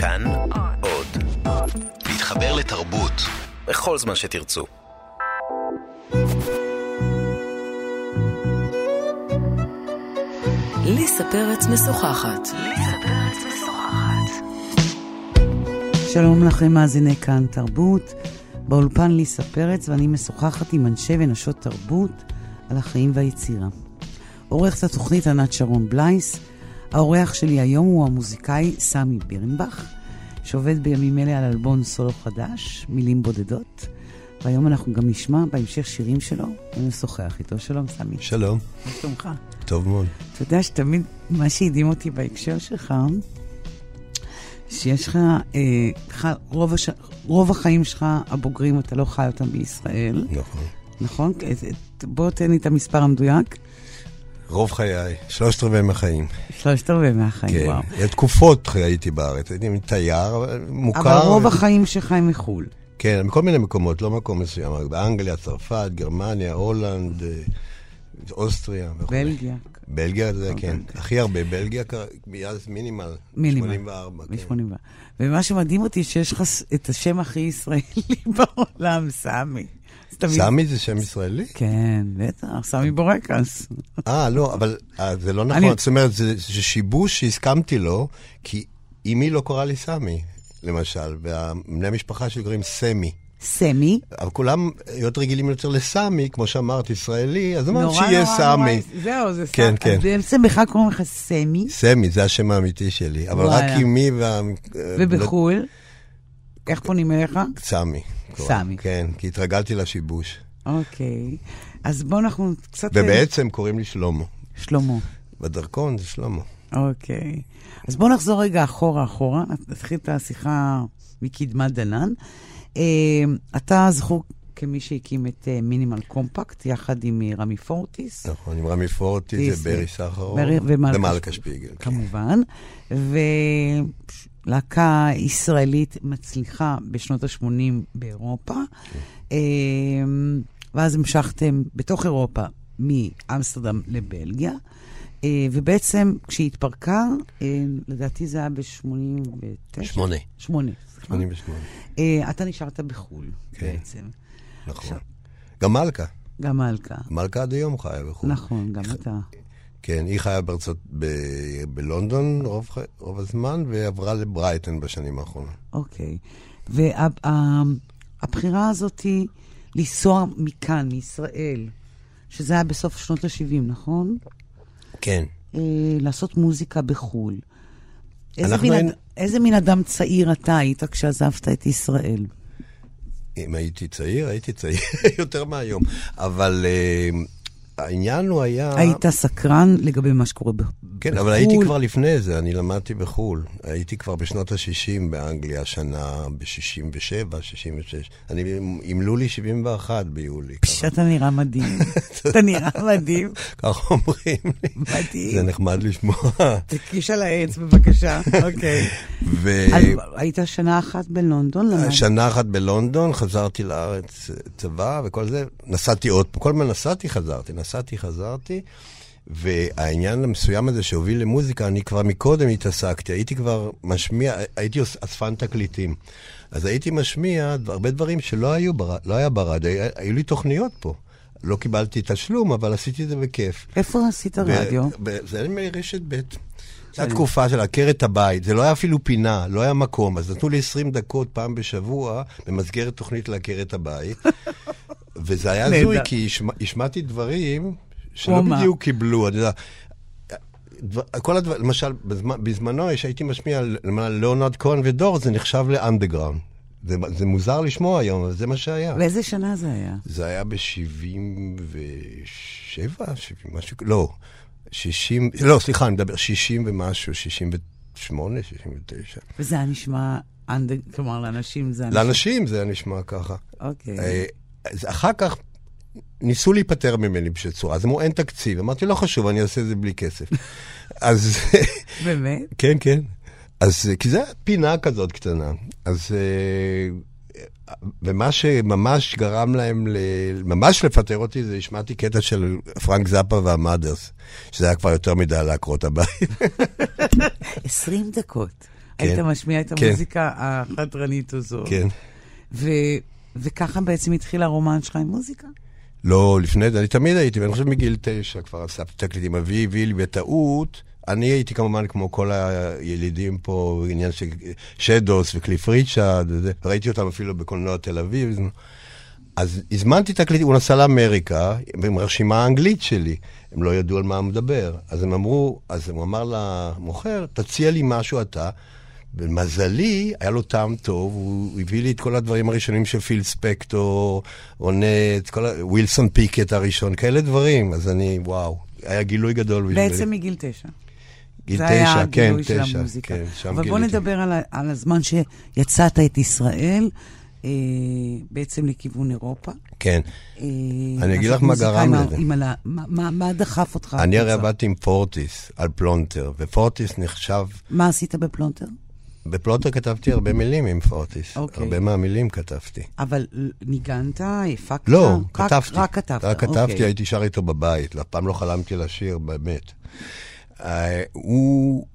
כאן עוד. להתחבר לתרבות בכל זמן שתרצו. ליסה פרץ משוחחת. שלום לכם, מאזיני כאן תרבות. באולפן ליסה פרץ, ואני משוחחת עם אנשי ונשות תרבות על החיים והיצירה. עורכת התוכנית ענת שרון בלייס. האורח שלי היום הוא המוזיקאי סמי בירנבך, שעובד בימים אלה על אלבון סולו חדש, מילים בודדות. והיום אנחנו גם נשמע בהמשך שירים שלו, ונשוחח איתו. שלום, סמי. שלום. מה שלומך? טוב מאוד. אתה יודע שתמיד מה שהדהים אותי בהקשר שלך, שיש לך, אה, רוב, הש... רוב החיים שלך הבוגרים, אתה לא חי אותם בישראל. נכון. נכון? בוא תן לי את המספר המדויק. רוב חיי, שלושת רבעי מהחיים. שלושת רבעי מהחיים, כן. וואו. כן, תקופות הייתי בארץ, הייתי תייר, מוכר. אבל רוב החיים שלך הם מחו"ל. כן, מכל מיני מקומות, לא מקום מסוים, באנגליה, צרפת, גרמניה, הולנד, אוסטריה. וכו'. בלגיה. בלגיה זה, אוקיי. כן. הכי הרבה, בלגיה מאז מינימל. מינימל. 84, כן. ב-84. ומה שמדהים אותי, שיש לך את השם הכי ישראלי בעולם, סמי. תמיד- סמי זה שם ישראלי? כן, בטח, סמי בורקס. אה, לא, אבל אה, זה לא נכון. זאת אומרת, זה שיבוש שהסכמתי לו, כי אמי לא קוראה לי סמי, למשל, ובני המשפחה שלי קוראים סמי. סמי. אבל כולם להיות רגילים יותר לסמי, כמו שאמרת, ישראלי, אז נורא שיהיה נורא סמי. נורא- זהו, זה כן, סמי. כן. אז בעצם בכלל קוראים לך סמי, סמי, זה השם האמיתי שלי. אבל רק. אמי וה... ובחו"ל, איך פונים אליך? סמי. סמי. כן, כי התרגלתי לשיבוש. אוקיי. אז בואו אנחנו קצת... ובעצם קוראים לי שלמה. שלמה. בדרכון זה שלמה. אוקיי. אז בואו נחזור רגע אחורה אחורה, נתחיל את השיחה מקדמת דנא. אה, אתה זכור כמי שהקים את אה, Minimal Compact, יחד עם אה, רמי פורטיס. נכון, עם רמי פורטי, טיס, זה ברי סחרוף. ומלכה שפיגל. כן. כמובן, ולהקה ישראלית מצליחה בשנות ה-80 באירופה, כן. אה, ואז המשכתם בתוך אירופה מאמסטרדם לבלגיה, אה, ובעצם כשהיא התפרקה, אה, לדעתי זה היה ב-89? שמונה. שמונה, סליחה. 88. אה, אתה נשארת בחו"ל כן. בעצם, נכון. גם מלכה. גם מלכה. מלכה עד היום חיה בחו"ל. נכון, גם אתה. כן, היא חיה בארצות, ב- בלונדון רוב, רוב הזמן, ועברה לברייטון בשנים האחרונות. אוקיי. והבחירה הזאת היא לנסוע מכאן, מישראל, שזה היה בסוף שנות ה-70, נכון? כן. אה, לעשות מוזיקה בחו"ל. איזה מין, היינו- אד... איזה מין אדם צעיר אתה היית כשעזבת את ישראל? אם הייתי צעיר, הייתי צעיר יותר מהיום. אבל uh, העניין הוא היה... היית סקרן לגבי מה שקורה ב- בחו"ל? כן, אבל הייתי כבר לפני זה, אני למדתי בחו"ל. הייתי כבר בשנות ה-60 באנגליה, שנה ב-67, 66. אני, אימלו לי 71 ביולי. ככה- שאתה נראה מדהים. אתה נראה מדהים, ככה אומרים לי. מדהים. זה נחמד לשמוע. תקיש על העץ, בבקשה. אוקיי. ו... היית שנה אחת בלונדון? שנה אחת בלונדון, חזרתי לארץ, אה, צבא וכל זה. נסעתי עוד פעם, כל הזמן נסעתי, חזרתי, נסעתי, חזרתי. והעניין המסוים הזה שהוביל למוזיקה, אני כבר מקודם התעסקתי, הייתי כבר משמיע, הייתי אספן תקליטים. אז הייתי משמיע הרבה דברים שלא היו, בר... לא היה ברדיו, היה- היו לי תוכניות פה. לא קיבלתי תשלום, אבל עשיתי את זה בכיף. איפה עשית רדיו? ב- ב- זה היה מרשת ב'. זו התקופה של עקרת הבית, זה לא היה אפילו פינה, לא היה מקום, אז נתנו לי 20 דקות פעם בשבוע במסגרת תוכנית לעקרת הבית, וזה היה הזוי. כי השמע- השמעתי דברים שלא? בדיוק קיבלו, אני יודע. כל הדברים, למשל, בזמנו שהייתי משמיע למעלה ליאונרד כהן ודור, זה נחשב לאנדגראונד. זה, זה מוזר לשמוע היום, אבל זה מה שהיה. באיזה שנה זה היה? זה היה ב-77, משהו, לא, 60, לא, סליחה, אני מדבר 60 ומשהו, 68, 69. וזה היה נשמע. כלומר, לאנשים זה היה נשמע... לאנשים זה היה נשמע ככה. אוקיי. אה, אז אחר כך ניסו להיפטר ממני בשביל צורה, אז אמרו, אין תקציב. אמרתי, לא חשוב, אני אעשה את זה בלי כסף. אז באמת? כן, כן. אז, כי זה פינה כזאת קטנה. אז, אה, ומה שממש גרם להם ל... ממש לפטר אותי, זה השמעתי קטע של פרנק זאפה והמאדרס, שזה היה כבר יותר מדי לעקרות הבית. 20 דקות. היית משמיע את כן. המוזיקה החדרנית הזו. כן. ו- וככה בעצם התחיל הרומן שלך עם מוזיקה? לא, לפני זה, אני תמיד הייתי, ואני חושב מגיל תשע כבר אספתי תקליטים. אבי הביא לי בטעות, אני הייתי כמובן כמו כל הילידים פה, עניין של שדוס וקליף ריצ'רד, וזה, ראיתי אותם אפילו בקולנוע תל אביב. אז הזמנתי תקליטים, הוא נסע לאמריקה עם הרשימה האנגלית שלי. הם לא ידעו על מה הוא מדבר. אז הם אמרו, אז הוא אמר למוכר, תציע לי משהו אתה. ולמזלי, היה לו טעם טוב, הוא הביא לי את כל הדברים הראשונים של פיל ספקטור, כל ה... ווילסון פיקט הראשון, כאלה דברים. אז אני, וואו, היה גילוי גדול בשבילי. בעצם מגיל תשע. גיל תשע, היה כן, הגילוי של תשע, המוזיקה. כן, שם אבל בוא. נדבר על, ה- על הזמן שיצאת את ישראל, אה, בעצם לכיוון אירופה. כן. אה, אני אגיד לך מה גרם ה- לזה. הלה- מה- מה מה דחף אותך? אני הרי? עבדתי עם פורטיס על פלונטר, ופורטיס נחשב... מה עשית בפלונטר? בפלונטר כתבתי הרבה מילים עם פורטיס. אוקיי. הרבה מהמילים כתבתי. אבל ניגנת, הפקת? לא, רק- כתבתי. רק כתבת, רק כתבתי, אוקיי. הייתי שר איתו בבית, אף פעם לא חלמתי לשיר, באמת. אה, הוא...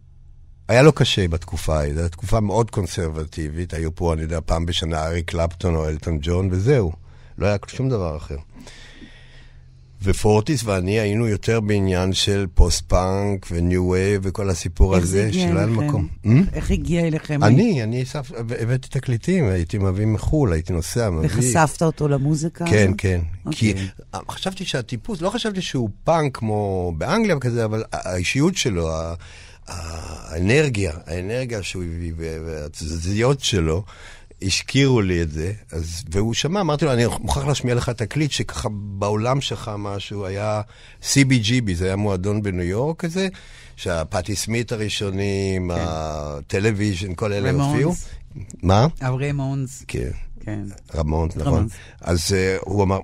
היה לו קשה בתקופה זו הייתה תקופה מאוד קונסרבטיבית, היו פה, אני יודע, פעם בשנה אריק קלפטון או אלטון ג'ון, וזהו. לא היה שום דבר אחר. ופורטיס ואני היינו יותר בעניין של פוסט-פאנק ו new wave וכל הסיפור הזה, שלא היה? מקום. Hmm? איך הגיע אליכם? אני, אני הבאתי תקליטים, הייתי מביא מחו"ל, הייתי נוסע, מביא. וחשפת אותו למוזיקה? כן? כן. כי אוקיי. חשבתי שהטיפוס, לא חשבתי שהוא פאנק כמו באנגליה וכזה, אבל האישיות שלו, האנרגיה, האנרגיה שהוא הביא והתזזיות שלו, הזכירו לי את זה, אז, והוא שמע, אמרתי לו, אני מוכרח להשמיע לך תקליט שככה בעולם שלך משהו היה CBGB, זה היה מועדון בניו יורק כזה, שהפאטי סמית הראשונים, ה Television, כל אלה כן. Ramones. הופיעו. מה? ה Ramones, כן. כן. Ramones, נכון. Ramones. אז uh, הוא אמר,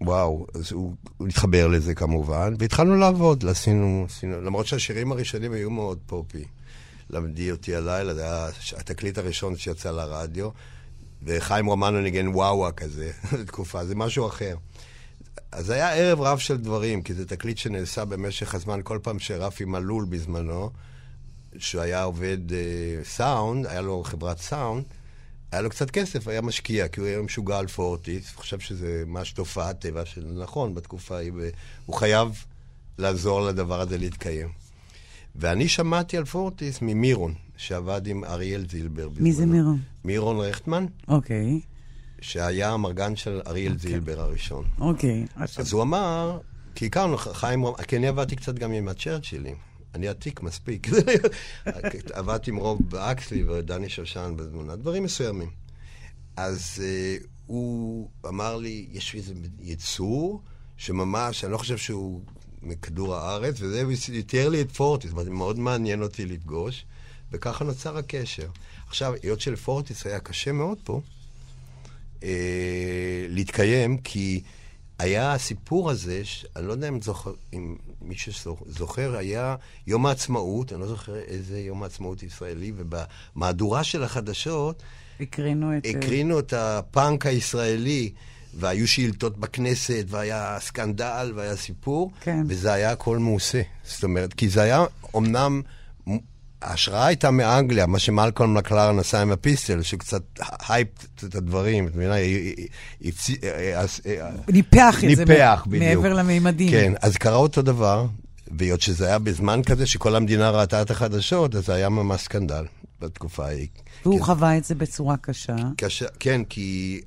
וואו, אז הוא, הוא התחבר לזה כמובן, והתחלנו לעבוד, עשינו, עשינו, למרות שהשירים הראשונים היו מאוד פופי. למדי אותי הלילה, זה היה התקליט הראשון שיצא לרדיו, וחיים רומנו ניגן וואווה כזה, תקופה, זה משהו אחר. אז היה ערב רב של דברים, כי זה תקליט שנעשה במשך הזמן, כל פעם שרפי מלול בזמנו, שהוא היה עובד אה, סאונד, היה לו חברת סאונד, היה לו קצת כסף, היה משקיע, כי הוא היה משוגע על פורטיס, חושב שזה ממש תופעת טבע של נכון בתקופה ההיא, והוא חייב לעזור לדבר הזה להתקיים. ואני שמעתי על פורטיס ממירון, שעבד עם אריאל זילבר. מי זה. מירון? מירון רכטמן, אוקיי, שהיה המרגן של אריאל זילבר הראשון. אוקיי. אז הוא אמר, כי הכרנו, חיים, כי אני עבדתי קצת גם עם הצ'רצ'ילים. אני עתיק מספיק. עבדתי עם רוב אקסלי ודני שושן בזמונה, דברים מסוימים. אז uh, הוא אמר לי, יש איזה יצור שממש, אני לא חושב שהוא מכדור הארץ, וזה, תיאר לי את פורטיס, זאת אומרת, מאוד מעניין אותי לפגוש, וככה נוצר הקשר. עכשיו, היות שלפורטיס היה קשה מאוד פה, אה, להתקיים, כי היה הסיפור הזה. אני לא יודע אם, זוכר, אם מי שזוכר, היה יום העצמאות, אני לא זוכר איזה יום העצמאות ישראלי, ובמהדורה של החדשות הקרינו את... אה, הקרינו את הפאנק הישראלי, והיו שאילתות בכנסת, והיה סקנדל, והיה סיפור, כן. וזה היה הכל מעושה. זאת אומרת, כי זה היה אמנם... ההשראה הייתה מאנגליה, מה שמלקולם מקלרן עשה עם ה Pistols, שקצת הייפ את הדברים, את מבינה? ניפח את זה. מעבר למימדים. כן, אז קרה אותו דבר, והיות שזה היה בזמן כזה שכל המדינה ראתה את החדשות, אז זה היה ממש סקנדל בתקופה ההיא. והוא כן. חווה את זה בצורה קשה. קשה, כן, כי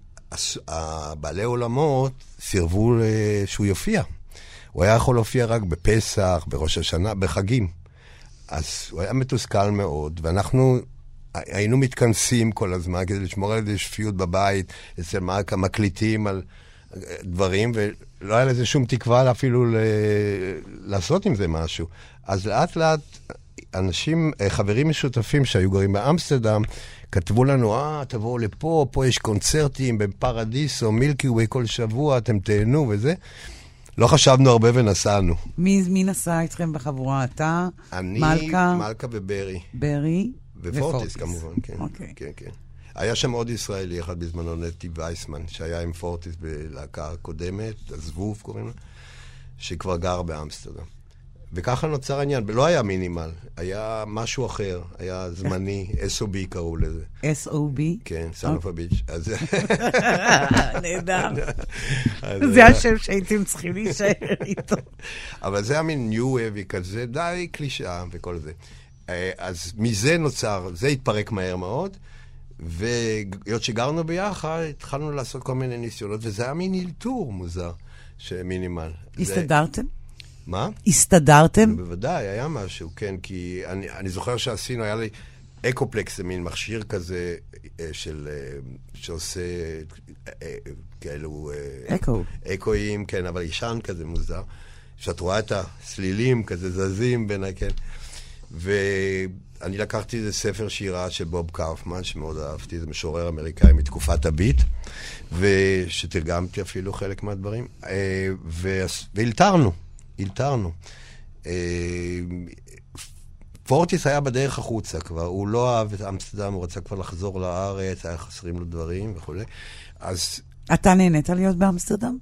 הבעלי אולמות סירבו ל- שהוא יופיע. הוא היה יכול להופיע רק בפסח, בראש השנה, בחגים. אז הוא היה מתוסכל מאוד, ואנחנו היינו מתכנסים כל הזמן כדי לשמור על איזה שפיות בבית, אצל מרק המקליטים על דברים, ולא היה לזה שום תקווה אפילו ל... לעשות עם זה משהו. אז לאט לאט אנשים, אה, חברים משותפים שהיו גרים באמסטרדם, כתבו לנו, אה, תבואו לפה, פה יש קונצרטים בפרדיסו, מילקי ווי כל שבוע, אתם תהנו וזה. לא חשבנו הרבה ונסענו. מי, מי נסע איתכם בחבורה? אתה, אני, מלכה, מלכה וברי. ברי ופורטיס כמובן, כן. אוקיי. כן, כן. היה שם עוד ישראלי אחד בזמנו, נטי וייסמן, שהיה עם פורטיס בלהקה הקודמת, הזבוב קוראים לה, שכבר גר באמסטרדם. וככה נוצר העניין. לא היה מינימל, היה משהו אחר, היה זמני, SOB קראו לזה. SOB? כן, of a bitch. נהדר. זה השם שהייתם צריכים להישאר איתו. אבל זה היה מין ניו ווי כזה, די קלישאה וכל זה. אה, אז מזה נוצר, זה התפרק מהר מאוד. והיות שגרנו ביחד, התחלנו לעשות כל מיני ניסיונות, וזה היה מין אלתור מוזר, שמינימל. הסתדרתם? מה? הסתדרתם? בוודאי, היה משהו, כן, כי אני, אני זוכר שעשינו, היה לי אקופלקס, זה מין מכשיר כזה אה, של, אה, שעושה אה, כאלו... אקו. אקואים, כן, אבל ישן כזה מוזר, שאת רואה את הסלילים כזה זזים בין ה... כן. ואני לקחתי איזה ספר שירה של בוב קאופמן, שמאוד אהבתי, זה משורר אמריקאי מתקופת הביט, ושתרגמתי אפילו חלק מהדברים, והלתרנו. הלתרנו. אה, פורטיס היה בדרך החוצה כבר, הוא לא אהב את אמסטרדם, הוא רצה כבר לחזור לארץ, היה חסרים לו דברים וכולי. אז... אתה נהנית להיות באמסטרדם?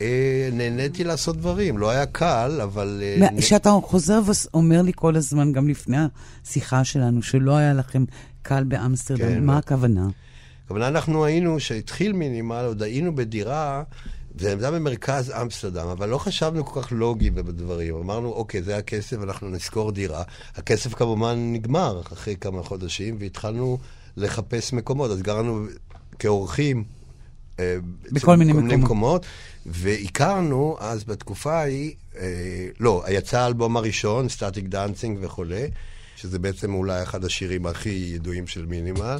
אה, נהניתי לעשות דברים, לא היה קל, אבל... כשאתה אה, חוזר ואומר לי כל הזמן, גם לפני השיחה שלנו, שלא היה לכם קל באמסטרדם, כן, מה לא. הכוונה? הכוונה, אנחנו היינו, כשהתחיל Minimal, עוד היינו בדירה זה עמדה במרכז אמסטרדם, אבל לא חשבנו כל כך לוגי בדברים. אמרנו, אוקיי, זה הכסף, אנחנו נשכור דירה. הכסף כמובן נגמר אחרי כמה חודשים, והתחלנו לחפש מקומות. אז גרנו כאורחים. אה, בכל מיני מקומות. מקומות. והכרנו אז בתקופה ההיא, אה, לא, יצא האלבום הראשון, Static Dancing וכולי, שזה בעצם אולי אחד השירים הכי ידועים של מינימל.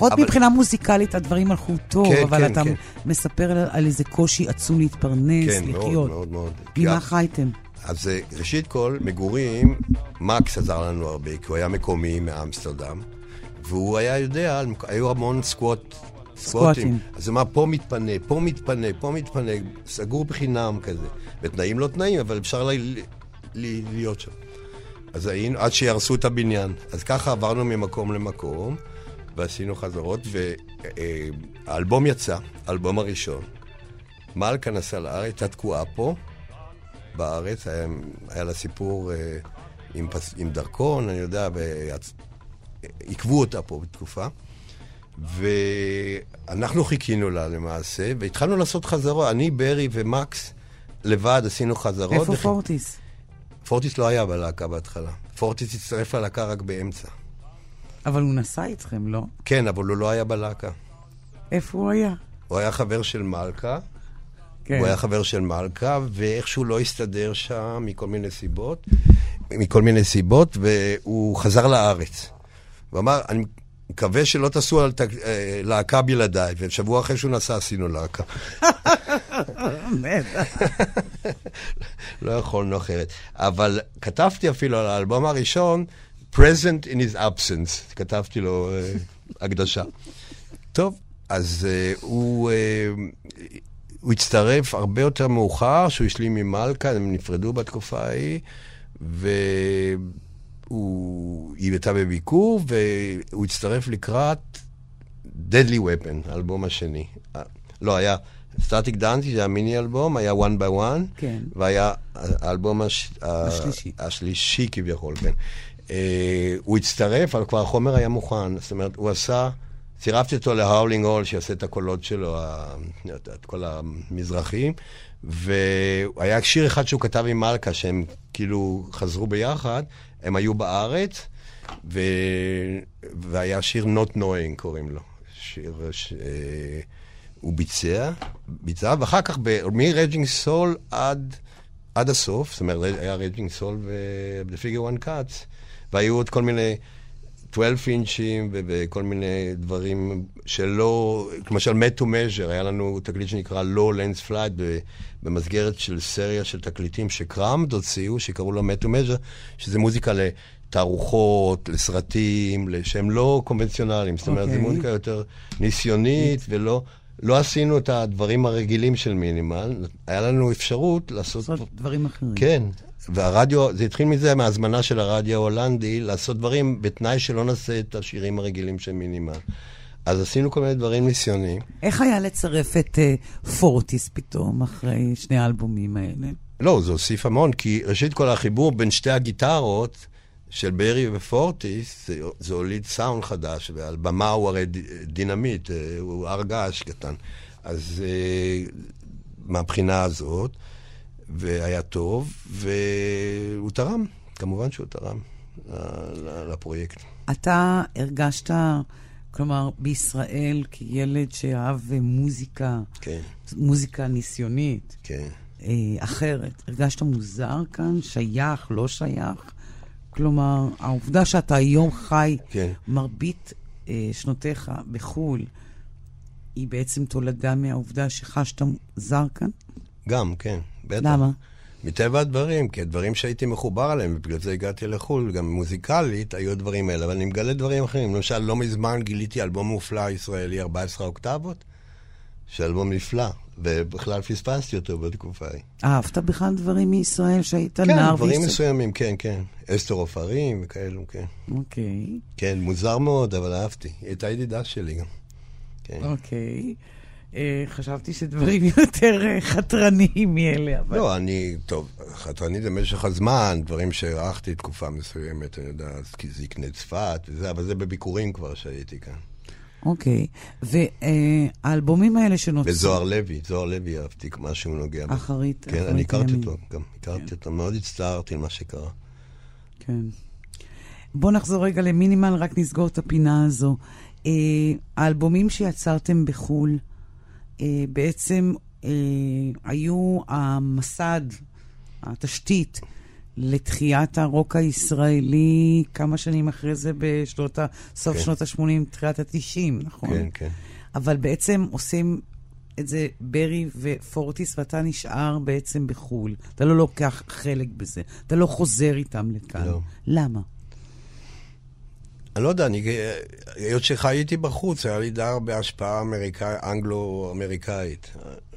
לפחות אבל... מבחינה מוזיקלית הדברים הלכו טוב, כן, אבל כן, אתה כן. מספר על, איזה קושי עצום להתפרנס, כן, לחיות. כן, מאוד, מאוד, מאוד. ממה חייתם? אז אה, ראשית כל, מגורים, מקס עזר לנו הרבה, כי הוא היה מקומי מאמסטרדם, והוא היה יודע, היו המון סקווט, סקווטים. אז הוא אמר, פה מתפנה, פה מתפנה, פה מתפנה, סגור בחינם כזה. בתנאים לא תנאים, אבל אפשר לי, לי, להיות שם. אז היינו, עד שיהרסו את הבניין. אז ככה עברנו ממקום למקום. ועשינו חזרות, והאלבום יצא, האלבום הראשון. מלכה נסעה לארץ, הייתה תקועה פה, בארץ, היה, היה לה סיפור אה, עם, פס, עם דרכון, אני יודע, עיכבו אותה פה בתקופה. ואנחנו חיכינו לה למעשה, והתחלנו לעשות חזרות. אני, ברי ומקס לבד עשינו חזרות. איפה דרך... פורטיס? פורטיס לא היה בלהקה בהתחלה. פורטיס הצטרף ללהקה רק באמצע. אבל הוא נסע איתכם, לא? כן, אבל הוא לא היה בלהקה. איפה הוא היה? הוא היה חבר של מלכה. כן. הוא היה חבר של מלכה, ואיכשהו לא הסתדר שם מכל מיני סיבות. מכל מיני סיבות, והוא חזר לארץ. הוא אמר, אני מקווה שלא תעשו על תק... אה, להקה בלעדיי, ושבוע אחרי שהוא נסע עשינו להקה. לא יכולנו אחרת. אבל כתבתי אפילו על האלבום הראשון, present in his absence, כתבתי לו uh, הקדשה. טוב, אז uh, הוא, uh, הוא הצטרף הרבה יותר מאוחר, שהוא השלים עם מלכה, הם נפרדו בתקופה ההיא, והיא הייתה בביקור, והוא הצטרף לקראת Deadly Weapon, האלבום השני. לא, היה סטטיק דאנטי, זה היה מיני אלבום, היה one by one, כן. והיה האלבום הש... השלישי. השלישי כביכול, כן. אה, הוא הצטרף, אבל כבר החומר היה מוכן. זאת אומרת, הוא עשה, צירפתי אותו להאולינג הול, שיעשה את הקולות שלו, את כל המזרחים, והיה שיר אחד שהוא כתב עם מלכה, שהם כאילו חזרו ביחד, הם היו בארץ, ו... והיה שיר Not Knowing קוראים לו. שיר ש... אה, הוא ביצע, ביצע, ואחר כך מ-Raging Soul עד, עד הסוף, זאת אומרת, היה Raging Soul ו-The Figure One Cuts, והיו עוד כל מיני 12 אינצ'ים וכל מיני דברים שלא, למשל Met to Measure, היה לנו תקליט שנקרא Low Lens Flight במסגרת של סריה של תקליטים שקראמד הוציאו, שקראו לו Met to Measure, שזה מוזיקה לתערוכות, לסרטים, שהם לא קונבנציונליים. זאת אומרת, okay. זו אוקיי. מוזיקה יותר ניסיונית ולא... לא עשינו את הדברים הרגילים של מינימל, היה לנו אפשרות לעשות... לעשות דברים אחרים. כן, והרדיו, זה התחיל מזה, מהזמנה של הרדיו ההולנדי, לעשות דברים בתנאי שלא נעשה את השירים הרגילים של מינימל. אז עשינו כל מיני דברים ניסיוניים. איך היה לצרף את uh, פורטיס פתאום, אחרי שני האלבומים האלה? לא, זה הוסיף המון, כי ראשית כל החיבור בין שתי הגיטרות של ברי ופורטיס, זה, זה הוליד סאונד חדש, ועל במה הוא הרי דינמיט, אה, הוא הר געש קטן. אז uh, מהבחינה הזאת. והיה טוב, והוא תרם, כמובן שהוא תרם לפרויקט. אתה הרגשת, כלומר, בישראל, כילד שאהב מוזיקה, כן. מוזיקה ניסיונית, כן. אה, אחרת, הרגשת מוזר כאן? שייך, לא שייך? כלומר, העובדה שאתה היום חי כן. מרבית אה, שנותיך בחו"ל, היא בעצם תולדה מהעובדה שחשת זר כאן? גם, כן. בטח. למה? מטבע הדברים, כי הדברים שהייתי מחובר אליהם, ובגלל זה הגעתי לחו"ל, גם מוזיקלית, היו הדברים האלה, אבל אני מגלה דברים אחרים. למשל, לא מזמן גיליתי אלבום מופלא ישראלי, 14 אוקטבות, שאלבום נפלא, ובכלל פספסתי אותו בתקופה ההיא. אהבת בכלל דברים מישראל שהיית כן, נער וישראל? כן, דברים מסוימים, כן, כן. אסתר עופרים וכאלו, כן. אוקיי. כן, מוזר מאוד, אבל אהבתי. היא הייתה ידידה שלי גם. כן. אוקיי. אה, חשבתי שדברים יותר אה, חתרניים מאלה, אבל... לא, אני, טוב, חתרני זה משך הזמן, דברים שהערכתי תקופה מסוימת, אני יודע, כי זה יקנה צפת וזה, אבל זה בביקורים כבר שהייתי כאן. אוקיי, והאלבומים האלה שנוצרו... וזוהר לוי, זוהר לוי אהבתי מה שהוא נוגע בו. אחרית, כן, אני הכרתי אותו, גם הכרתי כן. אותו, מאוד הצטערתי על מה שקרה. כן. בואו נחזור רגע למינימל, רק נסגור את הפינה הזו. אה, האלבומים שיצרתם בחו"ל, בעצם אה, היו המסד, התשתית, לתחיית הרוק הישראלי כמה שנים אחרי זה, בשנות ה... סוף כן. שנות ה-80, תחילת ה-90, נכון? כן, כן. אבל בעצם עושים את זה ברי ופורטיס, ואתה נשאר בעצם בחו"ל. אתה לא לוקח חלק בזה. אתה לא חוזר איתם לכאן. לא. למה? אני לא יודע, אני, היות שחייתי בחוץ, היה לי די הרבה השפעה אמריקאי, אנגלו-אמריקאית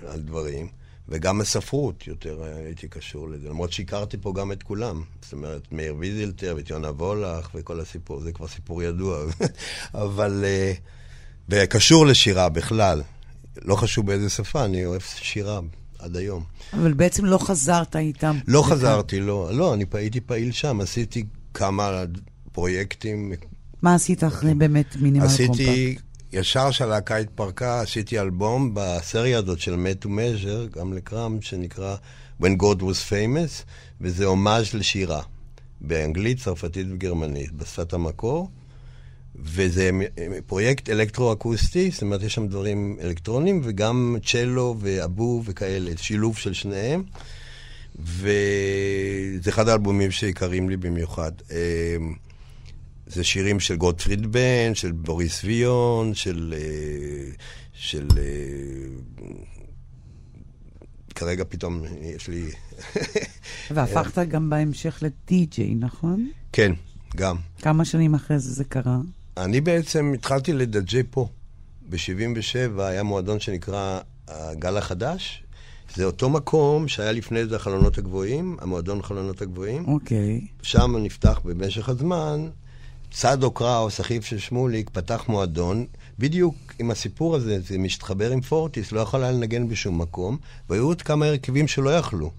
על דברים, וגם בספרות יותר הייתי קשור לזה, למרות שהכרתי פה גם את כולם. זאת אומרת, מאיר ויזלטר ואת יונה וולך וכל הסיפור, זה כבר סיפור ידוע. אבל, אה, וקשור לשירה בכלל. לא חשוב באיזה שפה, אני אוהב שירה עד היום. אבל בעצם לא חזרת איתם. לא חזרתי, לא. לא, אני הייתי פעיל שם, עשיתי כמה פרויקטים מה עשית אחרי באמת מינימל קומפקט? עשיתי, ישר שהלהקה התפרקה, עשיתי אלבום בסריה הזאת של Met to גם לקראם, שנקרא When God was Famous, וזה הומאז' לשירה, באנגלית, צרפתית וגרמנית, בשפת המקור. וזה פרויקט אלקטרו-אקוסטי, זאת אומרת, יש שם דברים אלקטרונים, וגם צ'לו ואבו וכאלה, שילוב של שניהם. וזה אחד האלבומים שיקרים לי במיוחד. זה שירים של גוטפריד בן, של בוריס ויון, של... אה, של... אה, כרגע פתאום יש לי... והפכת גם בהמשך לדי-ג'יי, נכון? כן, גם. כמה שנים אחרי זה זה קרה? אני בעצם התחלתי לדג'י פה. ב-77' היה מועדון שנקרא הגל החדש. זה אותו מקום שהיה לפני זה החלונות הגבוהים, המועדון החלונות הגבוהים. אוקיי. שם נפתח במשך הזמן. צדו קראוס, אחיו של שמוליק, פתח מועדון. בדיוק עם הסיפור הזה, זה משתחבר עם פורטיס, לא יכול היה לנגן בשום מקום, והיו עוד כמה הרכבים שלא יכלו.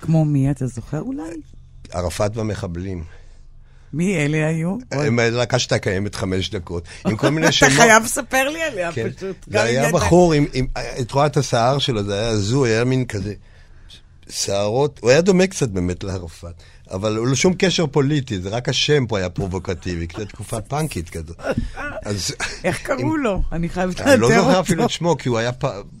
כמו מי, אתה זוכר אולי? ערפאת והמחבלים. מי אלה היו? הם להקה שהייתה קיימת חמש דקות, עם כל מיני שמות. אתה חייב לספר לי עליה כן. פשוט. זה היה בחור, את רואה את השיער שלו, זה היה הזוי, היה מין כזה שערות, הוא היה דומה קצת באמת לערפאת. אבל הוא לא שום קשר פוליטי, זה רק השם פה היה פרובוקטיבי, קצת תקופה פאנקית כזאת. איך קראו לו? אני חייבת לאתר אותו. אני לא זוכר אפילו את שמו, כי הוא היה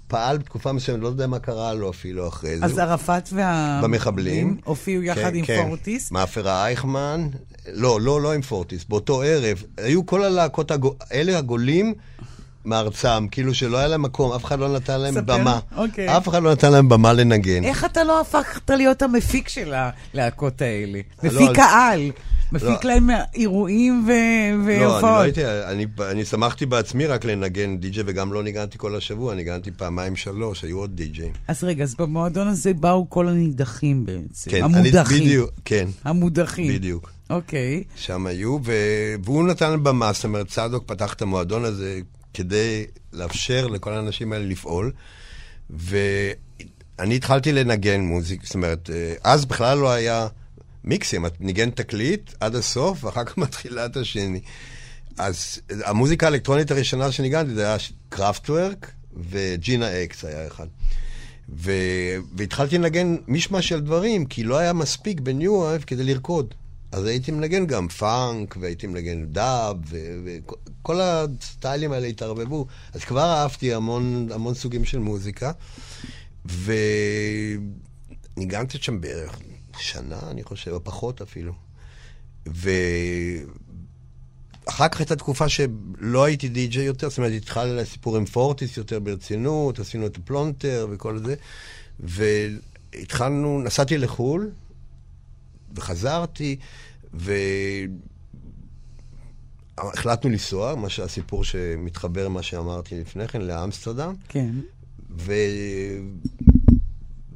פעל בתקופה מסוימת, לא יודע מה קרה לו אפילו אחרי זה. אז ערפאת והמחבלים הופיעו יחד עם כן. פורטיס? מאפרה אייכמן, לא, לא, לא עם פורטיס, באותו ערב. היו כל הלהקות, אלה הגולים. מארצם, כאילו שלא היה להם מקום, אף אחד לא נתן להם ספר, במה. אוקיי. אף אחד לא נתן להם במה לנגן. איך אתה לא הפכת להיות המפיק של הלהקות האלה? לא, מפיק לא, העל. מפיק לא, להם אירועים והופעות. לא, אני לא הייתי, אני, אני שמחתי בעצמי רק לנגן די-ג'יי, וגם לא ניגנתי כל השבוע, ניגנתי פעמיים שלוש, היו עוד די-ג'יי. אז רגע, אז במועדון הזה באו כל הנידחים בעצם, כן, המודחים. אני, בדיוק, כן. המודחים. בדיוק. אוקיי. שם היו, ו... והוא נתן במה, זאת אומרת, צדוק פתח את המועדון הזה כדי לאפשר לכל האנשים האלה לפעול. ואני התחלתי לנגן מוזיק, זאת אומרת, אה, אז בכלל לא היה מיקסים, את ניגן תקליט עד הסוף, ואחר כך מתחילה את השני. אז המוזיקה האלקטרונית הראשונה שניגנתי זה היה Kraftwerk ו Gina X היה אחד. ו... והתחלתי לנגן מישמש של דברים, כי לא היה מספיק ב new wave כדי לרקוד. אז הייתי מנגן גם פאנק, והייתי מנגן dub, וכל הסטיילים האלה התערבבו. אז כבר אהבתי המון, המון סוגים של מוזיקה, וניגנתי שם בערך שנה, אני חושב, או פחות אפילו. ואחר כך הייתה תקופה שלא הייתי די-ג'יי יותר, זאת אומרת, התחלתי לסיפור עם פורטיס יותר ברצינות, עשינו את הפלונטר וכל זה, והתחלנו, נסעתי לחו"ל, וחזרתי, והחלטנו לנסוע, מה שהסיפור שמתחבר למה שאמרתי לפני כן, לאמסטרדם. כן. ו...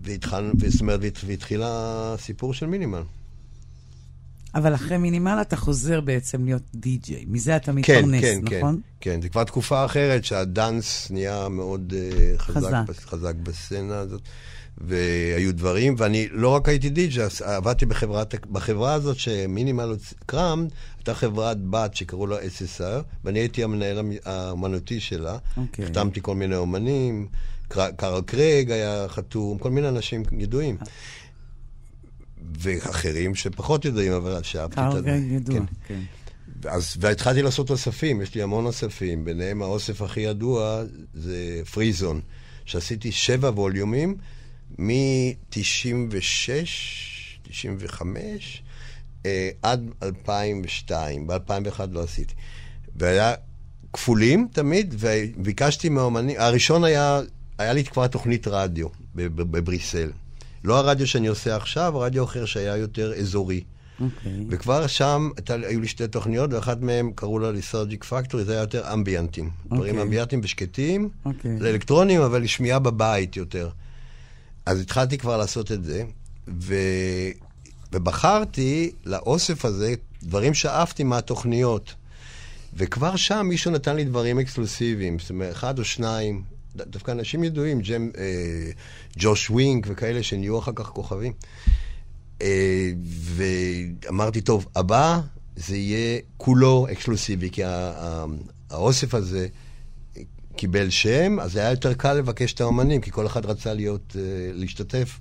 והתחלנו, זאת אומרת, והתחיל הסיפור של מינימל. אבל אחרי מינימל אתה חוזר בעצם להיות די-ג'יי. מזה אתה מתפרנס, כן, כן, נכון? כן, כן. זה כבר תקופה אחרת שהדאנס נהיה מאוד uh, חזק, חזק. חזק בסצנה הזאת. והיו דברים, ואני לא רק הייתי די.ג'י, עבדתי בחברת, בחברה הזאת שמינימל קראם, הייתה חברת בת שקראו לה SSR, ואני הייתי המנהל האמנותי שלה. Okay. אוקיי. החתמתי כל מיני אומנים, קרל קרייג היה חתום, כל מיני אנשים ידועים. ואחרים שפחות ידועים, אבל שאהבתי את זה. קרייג ידוע, כן. כן. אז, והתחלתי לעשות אוספים, יש לי המון אוספים, ביניהם האוסף הכי ידוע זה Freezone, שעשיתי שבע ווליומים. מ-96, 95, אה, עד 2002. ב-2001 לא עשיתי. והיה כפולים תמיד, וביקשתי מהאומנים, הראשון היה, היה לי כבר תוכנית רדיו בבריסל. לא הרדיו שאני עושה עכשיו, רדיו אחר שהיה יותר אזורי. Okay. אוקיי. וכבר שם הייתה, היו לי שתי תוכניות, ואחת מהן קראו לה ליסרג'יק פקטורי, זה היה יותר אמביאנטים. Okay. דברים אוקיי. אמביאנטים ושקטים, okay. אוקיי. זה אלקטרונים, אבל לשמיעה בבית יותר. אז התחלתי כבר לעשות את זה, ו... ובחרתי לאוסף הזה דברים שאהבתי מהתוכניות. וכבר שם מישהו נתן לי דברים אקסקלוסיביים, זאת אומרת, אחד או שניים, דווקא אנשים ידועים, ג'ם, אה, ג'וש ווינק וכאלה שנהיו אחר כך כוכבים. אה, ואמרתי, טוב, הבא, זה יהיה כולו אקסקלוסיבי, כי האוסף הזה קיבל שם, אז היה יותר קל לבקש את האומנים, כי כל אחד רצה להיות, אה, להשתתף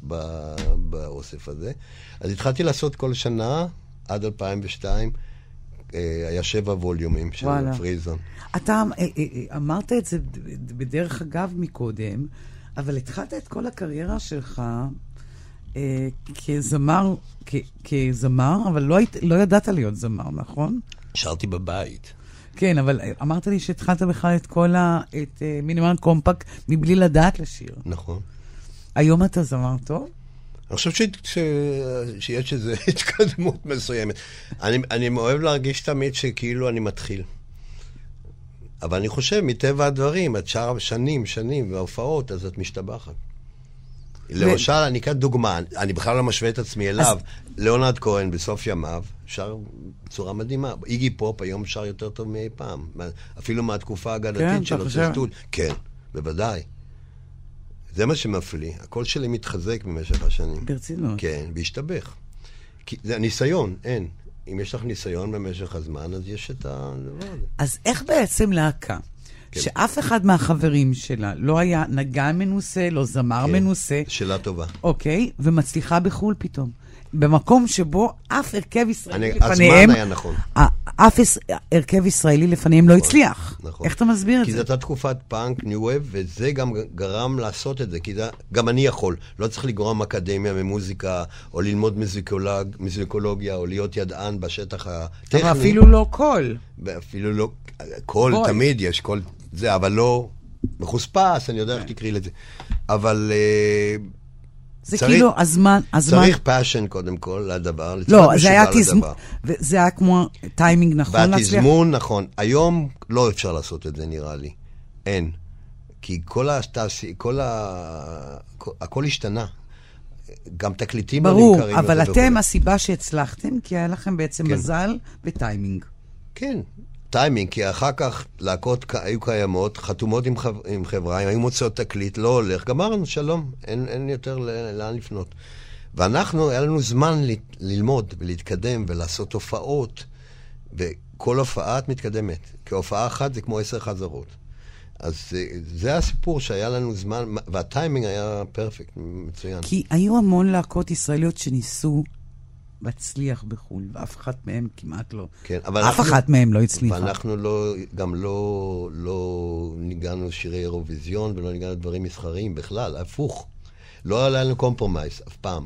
באוסף הזה. אז התחלתי לעשות כל שנה, עד 2002, אה, היה שבע ווליומים של וואלה. פריזון. אתה אמרת את זה בדרך אגב מקודם, אבל התחלת את כל הקריירה שלך אה, כזמר, כ, כזמר, אבל לא, היית, לא ידעת להיות זמר, נכון? שרתי בבית. כן, אבל אמרת לי שהתחלת בכלל את כל ה... את uh, מינימל קומפקט מבלי לדעת לשיר. נכון. היום אתה זמר טוב? אני חושב ש... ש... שיש איזו התקדמות מסוימת. אני, אני אוהב להרגיש תמיד שכאילו אני מתחיל. אבל אני חושב, מטבע הדברים, את שר שנים, שנים, וההופעות, אז את משתבחת. למשל, אני אקח דוגמה, אני בכלל לא משווה את עצמי אליו. ליאונרד כהן בסוף ימיו שר בצורה מדהימה. איגי פופ היום שר יותר טוב מאי פעם. אפילו מהתקופה האגדתית כן, שלו. כן, כן, בוודאי. זה מה שמפליא. הקול שלי מתחזק במשך השנים. ברצינות. כן, והשתבח. כי זה הניסיון, אין. אם יש לך ניסיון במשך הזמן, אז יש את הדבר הזה. אז איך בעצם להקה? כן. שאף אחד מהחברים שלה לא היה נגן מנוסה, לא זמר כן. מנוסה. שאלה טובה. אוקיי, ומצליחה בחו"ל פתאום. במקום שבו אף הרכב ישראלי אני, לפניהם... הזמן היה נכון. אף הרכב ישראלי לפניהם לא נכון, לא הצליח. נכון. איך אתה מסביר את זה? כי זו הייתה תקופת פאנק, new wave, וזה גם גרם לעשות את זה, כי זה, גם אני יכול. לא צריך לגמור אקדמיה ממוזיקה, או ללמוד מוזיקולוג, מוזיקולוגיה, או להיות ידען בשטח הטכני. אבל אפילו לא קול. אפילו לא... קול, תמיד יש קול זה, אבל לא מחוספס, אני יודע איך תקראי לזה. אבל... Uh, זה צריך, כאילו הזמן, הזמן... צריך passion קודם כל לדבר, לא, זה היה תזמון, זה היה כמו טיימינג נכון להצליח? והתזמון נכון. היום לא אפשר לעשות את זה נראה לי. אין. כי כל התעשי... כל ה... הכל השתנה. גם תקליטים לא נמכרים. ברור, אבל אתם, הסיבה שהצלחתם, כי היה לכם בעצם כן. מזל וטיימינג. כן, טיימינג, כי אחר כך להקות היו קיימות, חתומות עם, חב... עם חברה, אם היו מוציאות תקליט, לא הולך, גמרנו, שלום, אין, אין יותר לאן לפנות. ואנחנו, היה לנו זמן ל... ללמוד ולהתקדם ולעשות הופעות, וכל הופעה את מתקדמת. כי הופעה אחת זה כמו עשר חזרות. אז זה, זה הסיפור שהיה לנו זמן, והטיימינג היה פרפקט, מצוין. כי היו המון להקות ישראליות שניסו מצליח בחו"ל, ואף אחת מהם כמעט לא. כן, אבל אף אנחנו, אחת מהם לא הצליחה. ואנחנו לא, גם לא, לא ניגענו שירי אירוויזיון ולא ניגענו דברים מסחריים בכלל, הפוך. לא היה לנו compromise, אף פעם.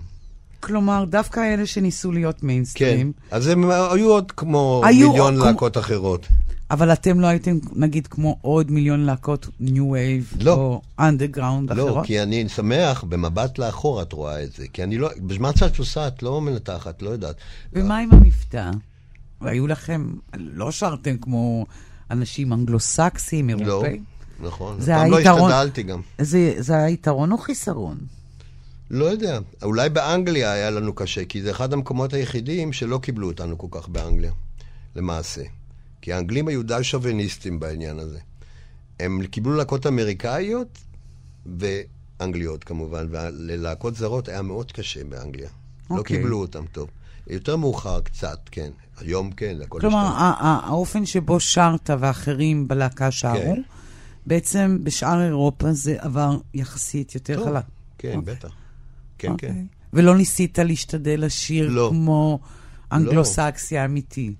כלומר, דווקא אלה שניסו להיות מיינסטרים. כן, אז הם היו עוד כמו היו מיליון כמו... להקות אחרות. אבל אתם לא הייתם, נגיד, כמו עוד מיליון להקות new wave, לא. או אנדרגראונד לא, אחרות? לא, כי אני שמח, במבט לאחור את רואה את זה. כי אני לא, בזמן שאת עושה, את לא מנתחת, לא יודעת. ומה עם המבטא? והיו לכם, לא שרתם כמו אנשים אנגלוסקסים, לא, אירופאים? לא, נכון. פעם לא השתדלתי גם. זה, זה היה יתרון או חיסרון? לא יודע. אולי באנגליה היה לנו קשה, כי זה אחד המקומות היחידים שלא קיבלו אותנו כל כך באנגליה, למעשה. כי האנגלים היו די שוביניסטים בעניין הזה. הם קיבלו להקות אמריקאיות ואנגליות כמובן, וללהקות זרות היה מאוד קשה באנגליה. Okay. לא אוקיי. קיבלו אותם טוב. יותר מאוחר קצת, כן. היום כן, הכל כלומר, השתנה. האופן שבו שרת ואחרים בלהקה שרו, כן. בעצם בשאר אירופה זה עבר יחסית יותר חלק. כן, okay. אוקיי. בטח. כן, okay. כן. אוקיי. ולא ניסית להשתדל לשיר לא. כמו לא. אנגלוסקסיה אמיתי.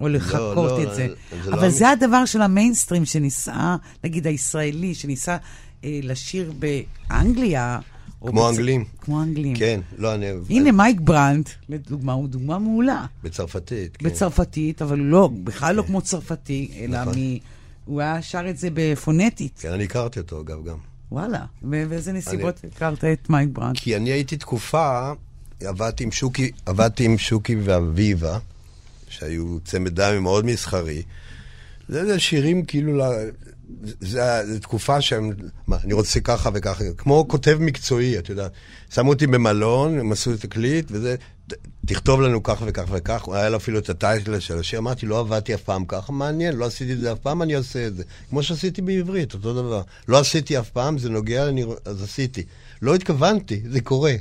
או לחכות לא, לא, את זה. זה אבל לא זה. הדבר של המיינסטרים שניסה, נגיד הישראלי, שניסה אה, לשיר באנגליה. כמו בצ... אנגלים. כמו אנגלים. כן, לא, אני... הנה מייק ברנט, לדוגמה, הוא דוגמה מעולה. בצרפתית, כן. בצרפתית, אבל לא, בכלל לא כן. לא כמו צרפתי, אלא נכון. מ... הוא היה שר את זה בפונטית. כן, אני הכרתי אותו, אגב, גם. וואלה, ובאיזה נסיבות אני... הכרת את מייק ברנט? כי אני הייתי תקופה, עבדתי עם שוקי, עבדתי עם שוקי ואביבה. שהיו צמד דם מאוד מסחרי. זה, זה שירים כאילו, זו תקופה שהם, מה, אני רוצה ככה וככה, כמו כותב מקצועי, את יודעת. שמו אותי במלון, הם עשו תקליט, וזה, תכתוב לנו ככה וככה וככה, היה לו אפילו את הטייטל של השיר, אמרתי, לא עבדתי אף פעם ככה, מעניין, לא עשיתי את זה אף פעם, אני אעשה את זה. כמו שעשיתי בעברית, אותו דבר. לא עשיתי אף פעם, זה נוגע, אני, אז עשיתי. לא התכוונתי, זה קורה.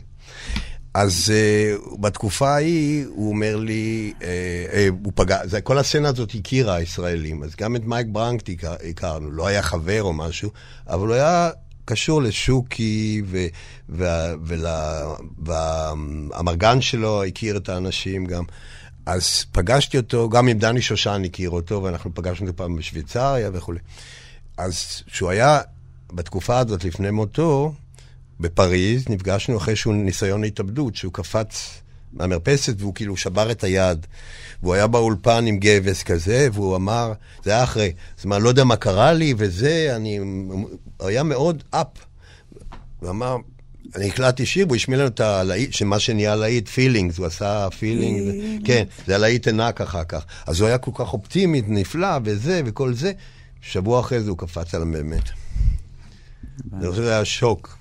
אז uh, בתקופה ההיא, הוא אומר לי, uh, uh, הוא פגע, זה, כל הסצנה הזאת הכירה הישראלים, אז גם את מייק ברנקט הכרנו, לא היה חבר או משהו, אבל הוא היה קשור לשוקי, והמרגן שלו הכיר את האנשים גם. אז פגשתי אותו, גם עם דני שושן הכיר אותו, ואנחנו פגשנו אותו פעם בשוויצריה וכולי. אז כשהוא היה, בתקופה הזאת, לפני מותו, בפריז, נפגשנו אחרי שהוא ניסיון התאבדות, שהוא קפץ מהמרפסת והוא כאילו שבר את היד. והוא היה באולפן עם גבס כזה, והוא אמר, זה היה אחרי, זאת אומרת, לא יודע מה קרה לי וזה, אני... היה מאוד up. הוא אמר, אני הקלטתי שיר, והוא השמיע לנו את הלהיט, שמה שנהיה להיט, Feelings, הוא עשה Feeling, כן, זה הלהיט ענק אחר כך. אז הוא היה כל כך אופטימי, נפלא, וזה, וכל זה. שבוע אחרי זה הוא קפץ עליהם באמת. אני חושב שזה היה שוק.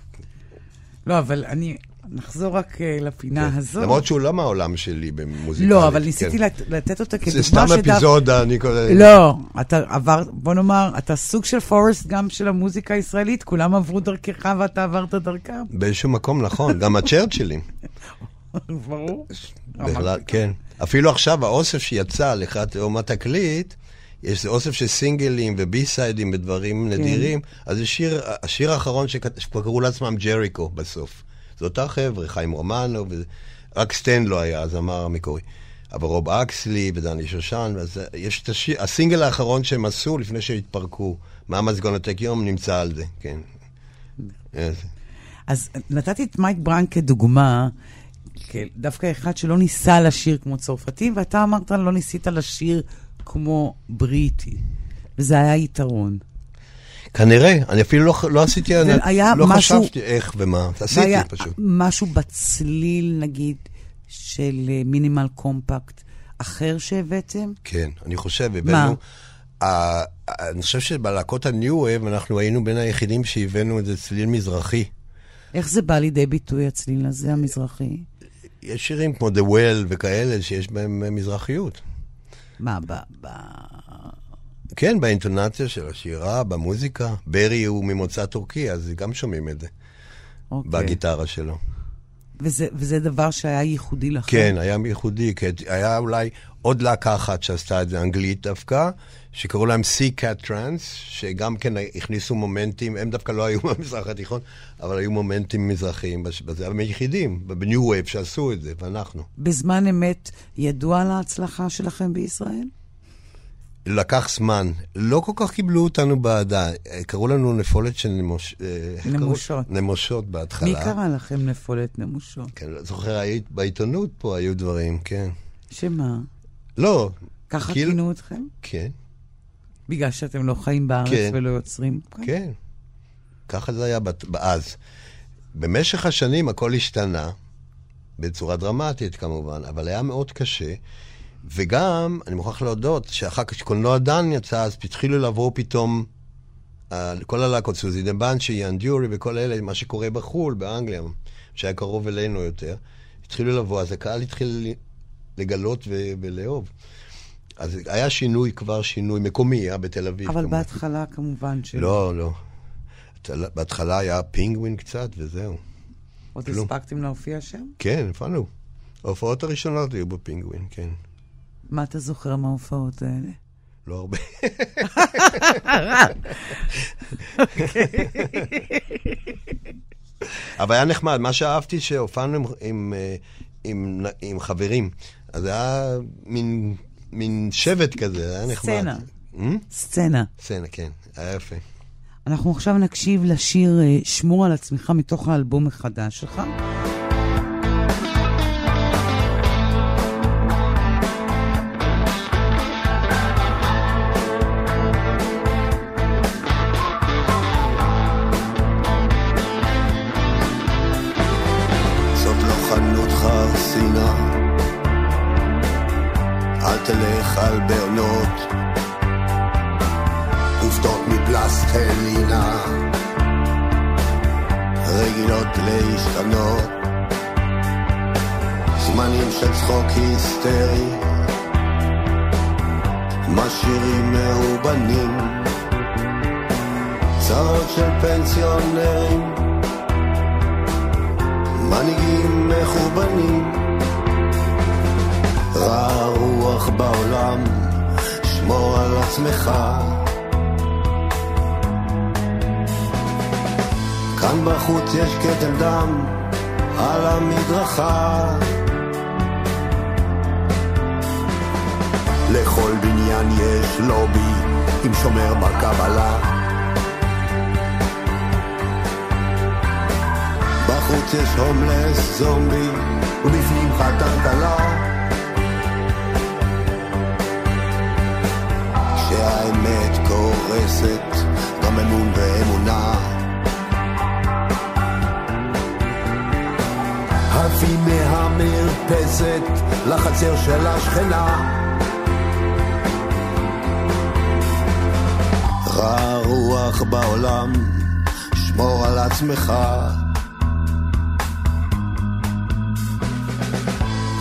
לא, אבל אני, נחזור רק uh, לפינה כן. הזאת. למרות שהוא לא מהעולם שלי במוזיקה. לא, אבל ניסיתי כן. לת, לתת אותה כדוגמה זה סתם שדו... אפיזודה, אני קורא... לא, אתה עבר, בוא נאמר, אתה סוג של פורסט גם של המוזיקה הישראלית, כולם עברו דרכך ואתה עברת דרכם. באיזשהו מקום, נכון, גם הצ'רצ'ילים. ברור. בכלל, כן. אפילו עכשיו, האוסף שיצא לקראת אומת תקליט, יש אוסף של סינגלים ובי סיידים ודברים כן. נדירים, אז זה שיר, השיר האחרון שכבר קראו לעצמם ג'ריקו בסוף. זה אותה חבר'ה, חיים רומנו, ו... רק סטן לא היה, הזמר המקורי. אבל רוב אקסלי ודני שושן, אז יש את השיר, הסינגל האחרון שהם עשו לפני שהתפרקו, מה מזגון הטק יום, נמצא על זה, כן. אז נתתי את מייק ברנק כדוגמה, דווקא אחד שלא ניסה לשיר כמו צרפתי, ואתה אמרת לא ניסית לשיר כמו בריטי, וזה היה יתרון. כנראה, אני אפילו לא, לא עשיתי, אני, לא משהו, חשבתי איך ומה, עשיתי פשוט. משהו בצליל, נגיד, של מינימל קומפקט אחר שהבאתם? כן, אני חושב, הבאנו... מה? אני חושב שבלהקות ה-new wave אנחנו היינו בין היחידים שהבאנו איזה צליל מזרחי. איך זה בא לידי ביטוי, הצליל הזה, המזרחי? יש שירים כמו The Well וכאלה שיש בהם מזרחיות. מה, ב... ב... כן, באינטונציה של השירה, במוזיקה. ברי הוא ממוצא טורקי, אז גם שומעים את זה. אוקיי. בגיטרה שלו. וזה, וזה דבר שהיה ייחודי לכם? כן, היה ייחודי. כי היה אולי עוד להקה אחת שעשתה את זה, אנגלית דווקא, שקראו להם C Cat Trance, שגם כן הכניסו מומנטים, הם דווקא לא היו במזרח התיכון, אבל היו מומנטים מזרחיים בזה, הם היחידים, ב-new wave שעשו את זה, ואנחנו. בזמן אמת ידוע על ההצלחה שלכם בישראל? לקח זמן. לא כל כך קיבלו אותנו באהדה. קראו לנו נפולת של נמוש... אה, נמושות. נמושות בהתחלה. מי קרא לכם נפולת נמושות? כן, לא זוכר, היית, בעיתונות פה היו דברים, כן. שמה? לא. ככה כאילו... כינו אתכם? כן. בגלל שאתם לא חיים בארץ כן. ולא יוצרים? כן. כן. ככה זה היה אז. במשך השנים הכל השתנה, בצורה דרמטית כמובן, אבל היה מאוד קשה. וגם, אני מוכרח להודות, שאחר כך שקולנוע דן יצא, אז התחילו לעבור פתאום uh, כל הלהקות, סוזי דה בנצ'י, אנדיורי וכל אלה, מה שקורה בחו"ל, באנגליה, שהיה קרוב אלינו יותר, התחילו לבוא, אז הקהל התחיל לגלות ו- ולאהוב. אז היה שינוי, כבר שינוי מקומי, היה בתל אביב. אבל כמובן. בהתחלה כמובן ש... לא, לא. בהתחלה היה פינגווין קצת, וזהו. עוד הספקתם להופיע שם? כן, הופענו. ההופעות הראשונות היו בפינגווין, כן. מה אתה זוכר מההופעות האלה? לא הרבה. אבל היה נחמד, מה שאהבתי שהופענו עם, עם, אה, עם, עם חברים. אז זה היה מין, מין שבט כזה, היה נחמד. סצנה. Hmm? סצנה. סצנה, כן, היה יפה. אנחנו עכשיו נקשיב לשיר אה, שמור על עצמך מתוך האלבום החדש שלך. עם שומר בקבלה. בחוץ יש הומלס זומבי ובפנים חתן כלה. כשהאמת קורסת גם אמון ואמונה. עפים מהמרפסת לחצר של השכנה. רע רוח בעולם, שמור על עצמך.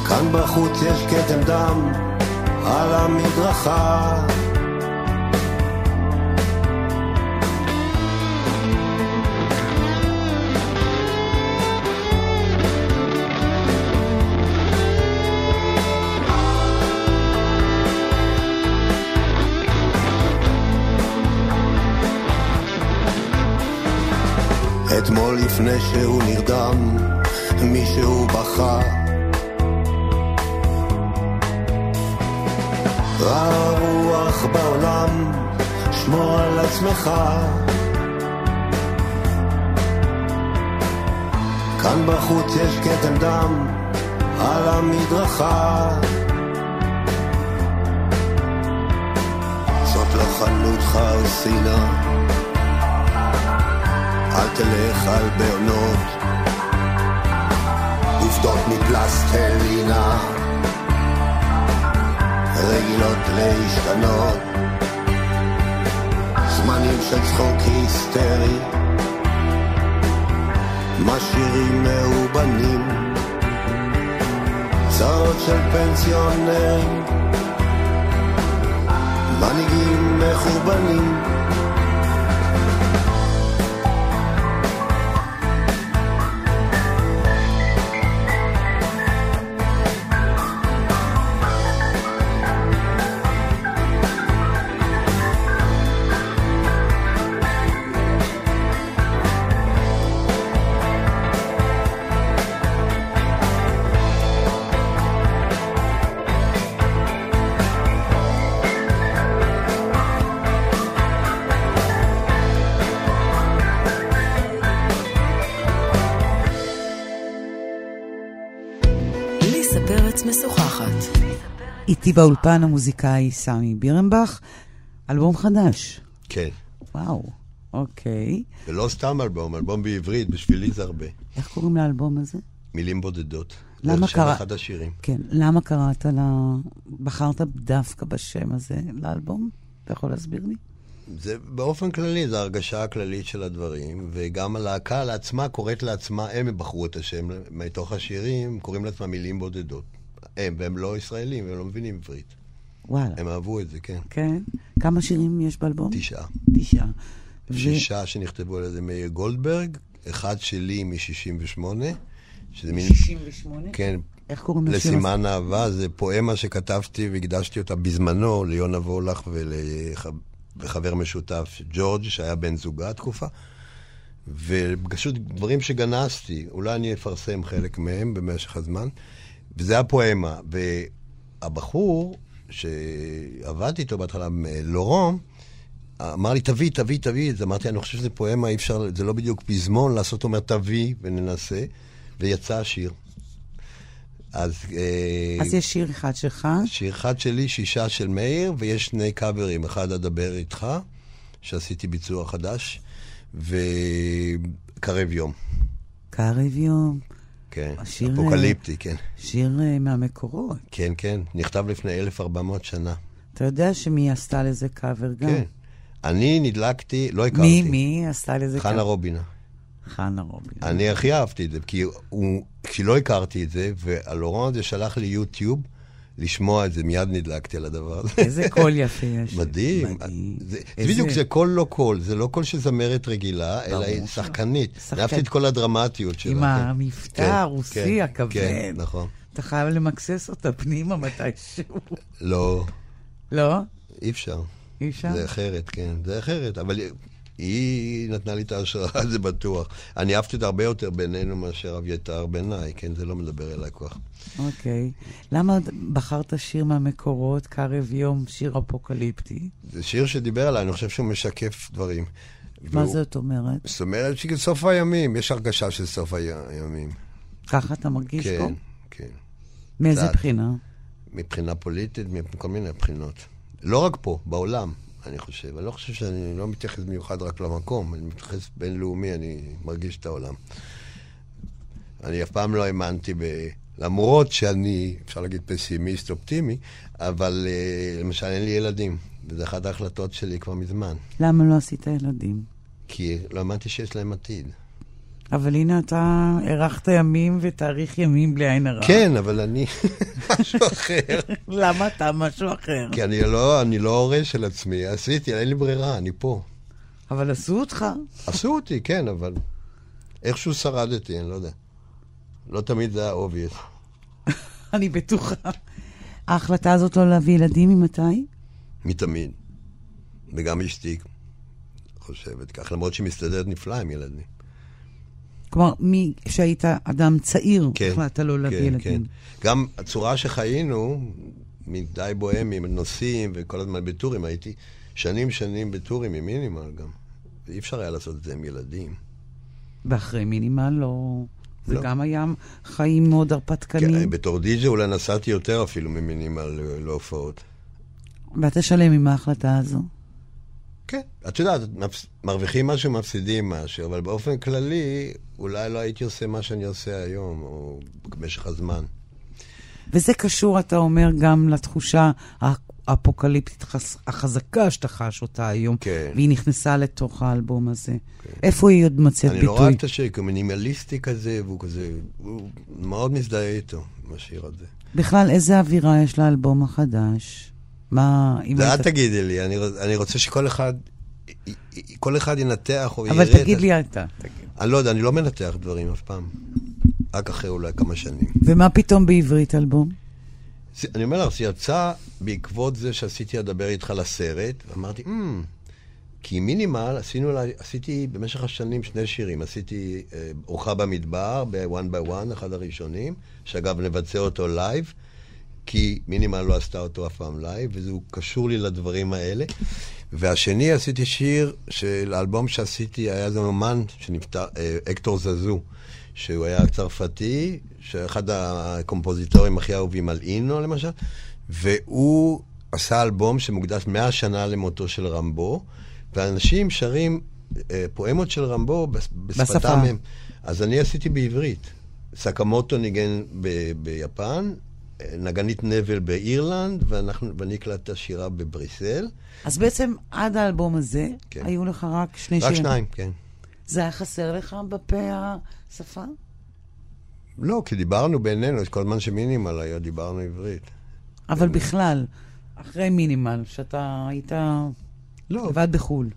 כאן בחוץ יש כתם דם על המדרכה. אתמול לפני שהוא נרדם, מישהו בכה. רע רוח בעולם, שמור על עצמך. כאן בחוץ יש כתם דם על המדרכה. זאת לא חנות חרסינה. תלך על בעונות, עובדות מפלסטלינה, רגילות להשתנות, זמנים של צחוק היסטרי, משאירים מאובנים, צרות של פנסיונרים, מנהיגים מחורבנים. איתי באולפן המוזיקאי סמי בירנבך, אלבום חדש. כן. וואו, אוקיי. ולא סתם אלבום, אלבום בעברית, בשבילי זה הרבה. איך קוראים לאלבום הזה? מילים בודדות. למה קראת? אחד השירים. כן, למה קראת ל... בחרת דווקא בשם הזה לאלבום? אתה יכול להסביר לי? זה באופן כללי, זו הרגשה הכללית של הדברים, וגם הלהקה לעצמה קוראת לעצמה, הם בחרו את השם מתוך השירים, קוראים לעצמם מילים בודדות. הם, והם לא ישראלים, הם לא מבינים עברית. וואלה. הם אהבו את זה, כן. כן? כמה שירים יש באלבום? תשעה. תשעה. שישה ו... שנכתבו על ידי מאיר גולדברג, אחד שלי מ-68, שזה מין... 68? כן. איך קוראים לשיר הזה? לסימן אהבה, זה פואמה שכתבתי והקדשתי אותה בזמנו ליונה וולך ולחבר משותף, ג'ורג', שהיה בן זוגה תקופה. ופשוט דברים שגנזתי, אולי אני אפרסם חלק מהם במשך הזמן. וזה הפואמה. והבחור שעבדתי איתו בהתחלה, לורום, אמר לי, תביא, תביא, תביא את זה. אמרתי, אני חושב שזה פואמה, אי אפשר, זה לא בדיוק פזמון, לעשות אומר, תביא וננסה. ויצא השיר. אז... אה, אז יש שיר אחד שלך? שיר אחד שלי, שישה של מאיר, ויש שני קאברים, אחד אדבר איתך, שעשיתי ביצוע חדש, וקרב יום. קרב יום. כן, השיר, אפוקליפטי, כן. שיר uh, מהמקורות. כן, כן, נכתב לפני 1,400 שנה. אתה יודע שמי עשתה לזה קאבר גם? כן. אני נדלקתי, לא הכרתי. מי, מי עשתה לזה קאבר? חנה רובינה. חנה רובינה. אני הכי אהבתי את זה, כי הוא, כשלא הכרתי את זה, והלורן הזה שלח לי יוטיוב, לשמוע את זה, מיד נדלקתי על הדבר הזה. איזה קול יפה יש. מדהים. מדהים. זה, איזה... בדיוק, זה קול לא קול, זה לא קול של זמרת רגילה, אלא היא שחקנית. שחקנית. אהבתי את כל הדרמטיות שלה. עם כן. המבטא כן, הרוסי כן, הכבד. כן, נכון. אתה חייב למקסס אותה פנימה מתישהו. לא. לא? אי אפשר. אי אפשר? זה אחרת, כן, זה אחרת, אבל היא נתנה לי את ההשראה, זה בטוח. אני אהבתי אותה הרבה יותר בינינו מאשר אביתר בעיניי, כן, זה לא מדבר אליי כל כך. אוקיי. למה בחרת שיר מהמקורות, קרב יום, שיר אפוקליפטי? זה שיר שדיבר עליי, אני חושב שהוא משקף דברים. מה והוא- זאת אומרת? זאת אומרת שסוף הימים, יש הרגשה של סוף הימים. ככה אתה מרגיש פה? כן, כן. מאיזה. בחינה? מבחינה פוליטית, מכל מיני בחינות. לא רק פה, בעולם, אני חושב. אני לא חושב שאני לא מתייחס מיוחד רק למקום, אני מתייחס בינלאומי, אני מרגיש את העולם. אני אף פעם לא האמנתי ב... למרות שאני, אפשר להגיד פסימיסט אופטימי, אבל אה, למשל אין לי ילדים, וזו אחת ההחלטות שלי כבר מזמן. למה לא עשית ילדים? כי לא האמנתי שיש להם עתיד. אבל הנה אתה הארכת ימים ותאריך ימים בלי עין הרע. כן, אבל אני משהו אחר. למה אתה משהו אחר? כי אני לא, אני לא הורה של עצמי, עשיתי, אין לי ברירה, אני פה. אבל עשו אותך. עשו אותי, כן, אבל איכשהו שרדתי, אני לא יודע. לא תמיד זה היה obvious. אני בטוחה. ההחלטה הזאת לא להביא ילדים ממתי? מתמיד. וגם אשתי חושבת כך, למרות שהיא מסתדרת נפלא עם ילדים. כלומר, כשהיית אדם צעיר, כן, החלטת לא להביא כן, ילדים. כן. גם הצורה שחיינו, מדי בוהמים, נוסעים וכל הזמן בטורים, הייתי שנים שנים בטורים עם מינימל גם. ואי אפשר היה לעשות את זה עם ילדים. ואחרי מינימל לא... זה לא. גם היה חיים מאוד כן, הרפתקניים. בתור די.ג'י אולי נסעתי יותר אפילו ממינימל אה, להופעות. ואתה שלם עם ההחלטה הזו. כן. את יודעת, מרוויחים משהו, מפסידים משהו, אבל באופן כללי, אולי לא הייתי עושה מה שאני עושה היום, או במשך הזמן. וזה קשור, אתה אומר, גם לתחושה האפוקליפטית החז- החזקה שאתה חש אותה היום. כן. והיא נכנסה לתוך האלבום הזה. איפה היא עוד מוצאת אני ביטוי? לא אוהב את השיר, כי הוא מינימליסטי כזה, והוא כזה, הוא מאוד מזדהה איתו, עם השיר הזה. בכלל, איזה אווירה יש לאלבום החדש? מה... אם זה היית- את תגידי לי, אני אני רוצה שכל אחד, כל אחד ינתח או יראה אבל תגיד לי אתה. תגיד. אני לא יודע, אני לא מנתח דברים אף פעם. רק אחרי אולי כמה שנים. ומה פתאום בעברית אלבום? זה- אני אומר לך, זה יצא בעקבות זה שעשיתי לדבר איתך לסרט, ואמרתי, אמ, כי מינימל, עשינו, עשיתי במשך השנים שני שירים. עשיתי אה, אורחה במדבר, ב-one by one, אחד הראשונים, שאגב, נבצע אותו לייב, כי מינימל לא עשתה אותו אף פעם לייב, וזה קשור לי לדברים האלה. והשני, עשיתי שיר של האלבום שעשיתי, היה איזה אומן שנפטר, אה, הקטור זזו, שהוא היה צרפתי, שאחד הקומפוזיטורים הכי אהובים על אינו, למשל, והוא עשה אלבום שמוקדש 100 שנה למותו של רמבו, ואנשים שרים אה, פואמות של רמבו. בשפתם הם. אז אני עשיתי בעברית. סקמוטו ניגן ב- ביפן, נגנית נבל באירלנד, ואנחנו, ואני הקלטתי את השירה בבריסל. אז בעצם עד האלבום הזה, כן. היו לך רק שני רק שירים. שניים, כן. זה היה חסר לך בפה השפה? לא, כי דיברנו בינינו, כל הזמן שמינימל היה, דיברנו עברית. אבל בכלל, אחרי מינימל, שאתה היית לא, לבד בחו"ל,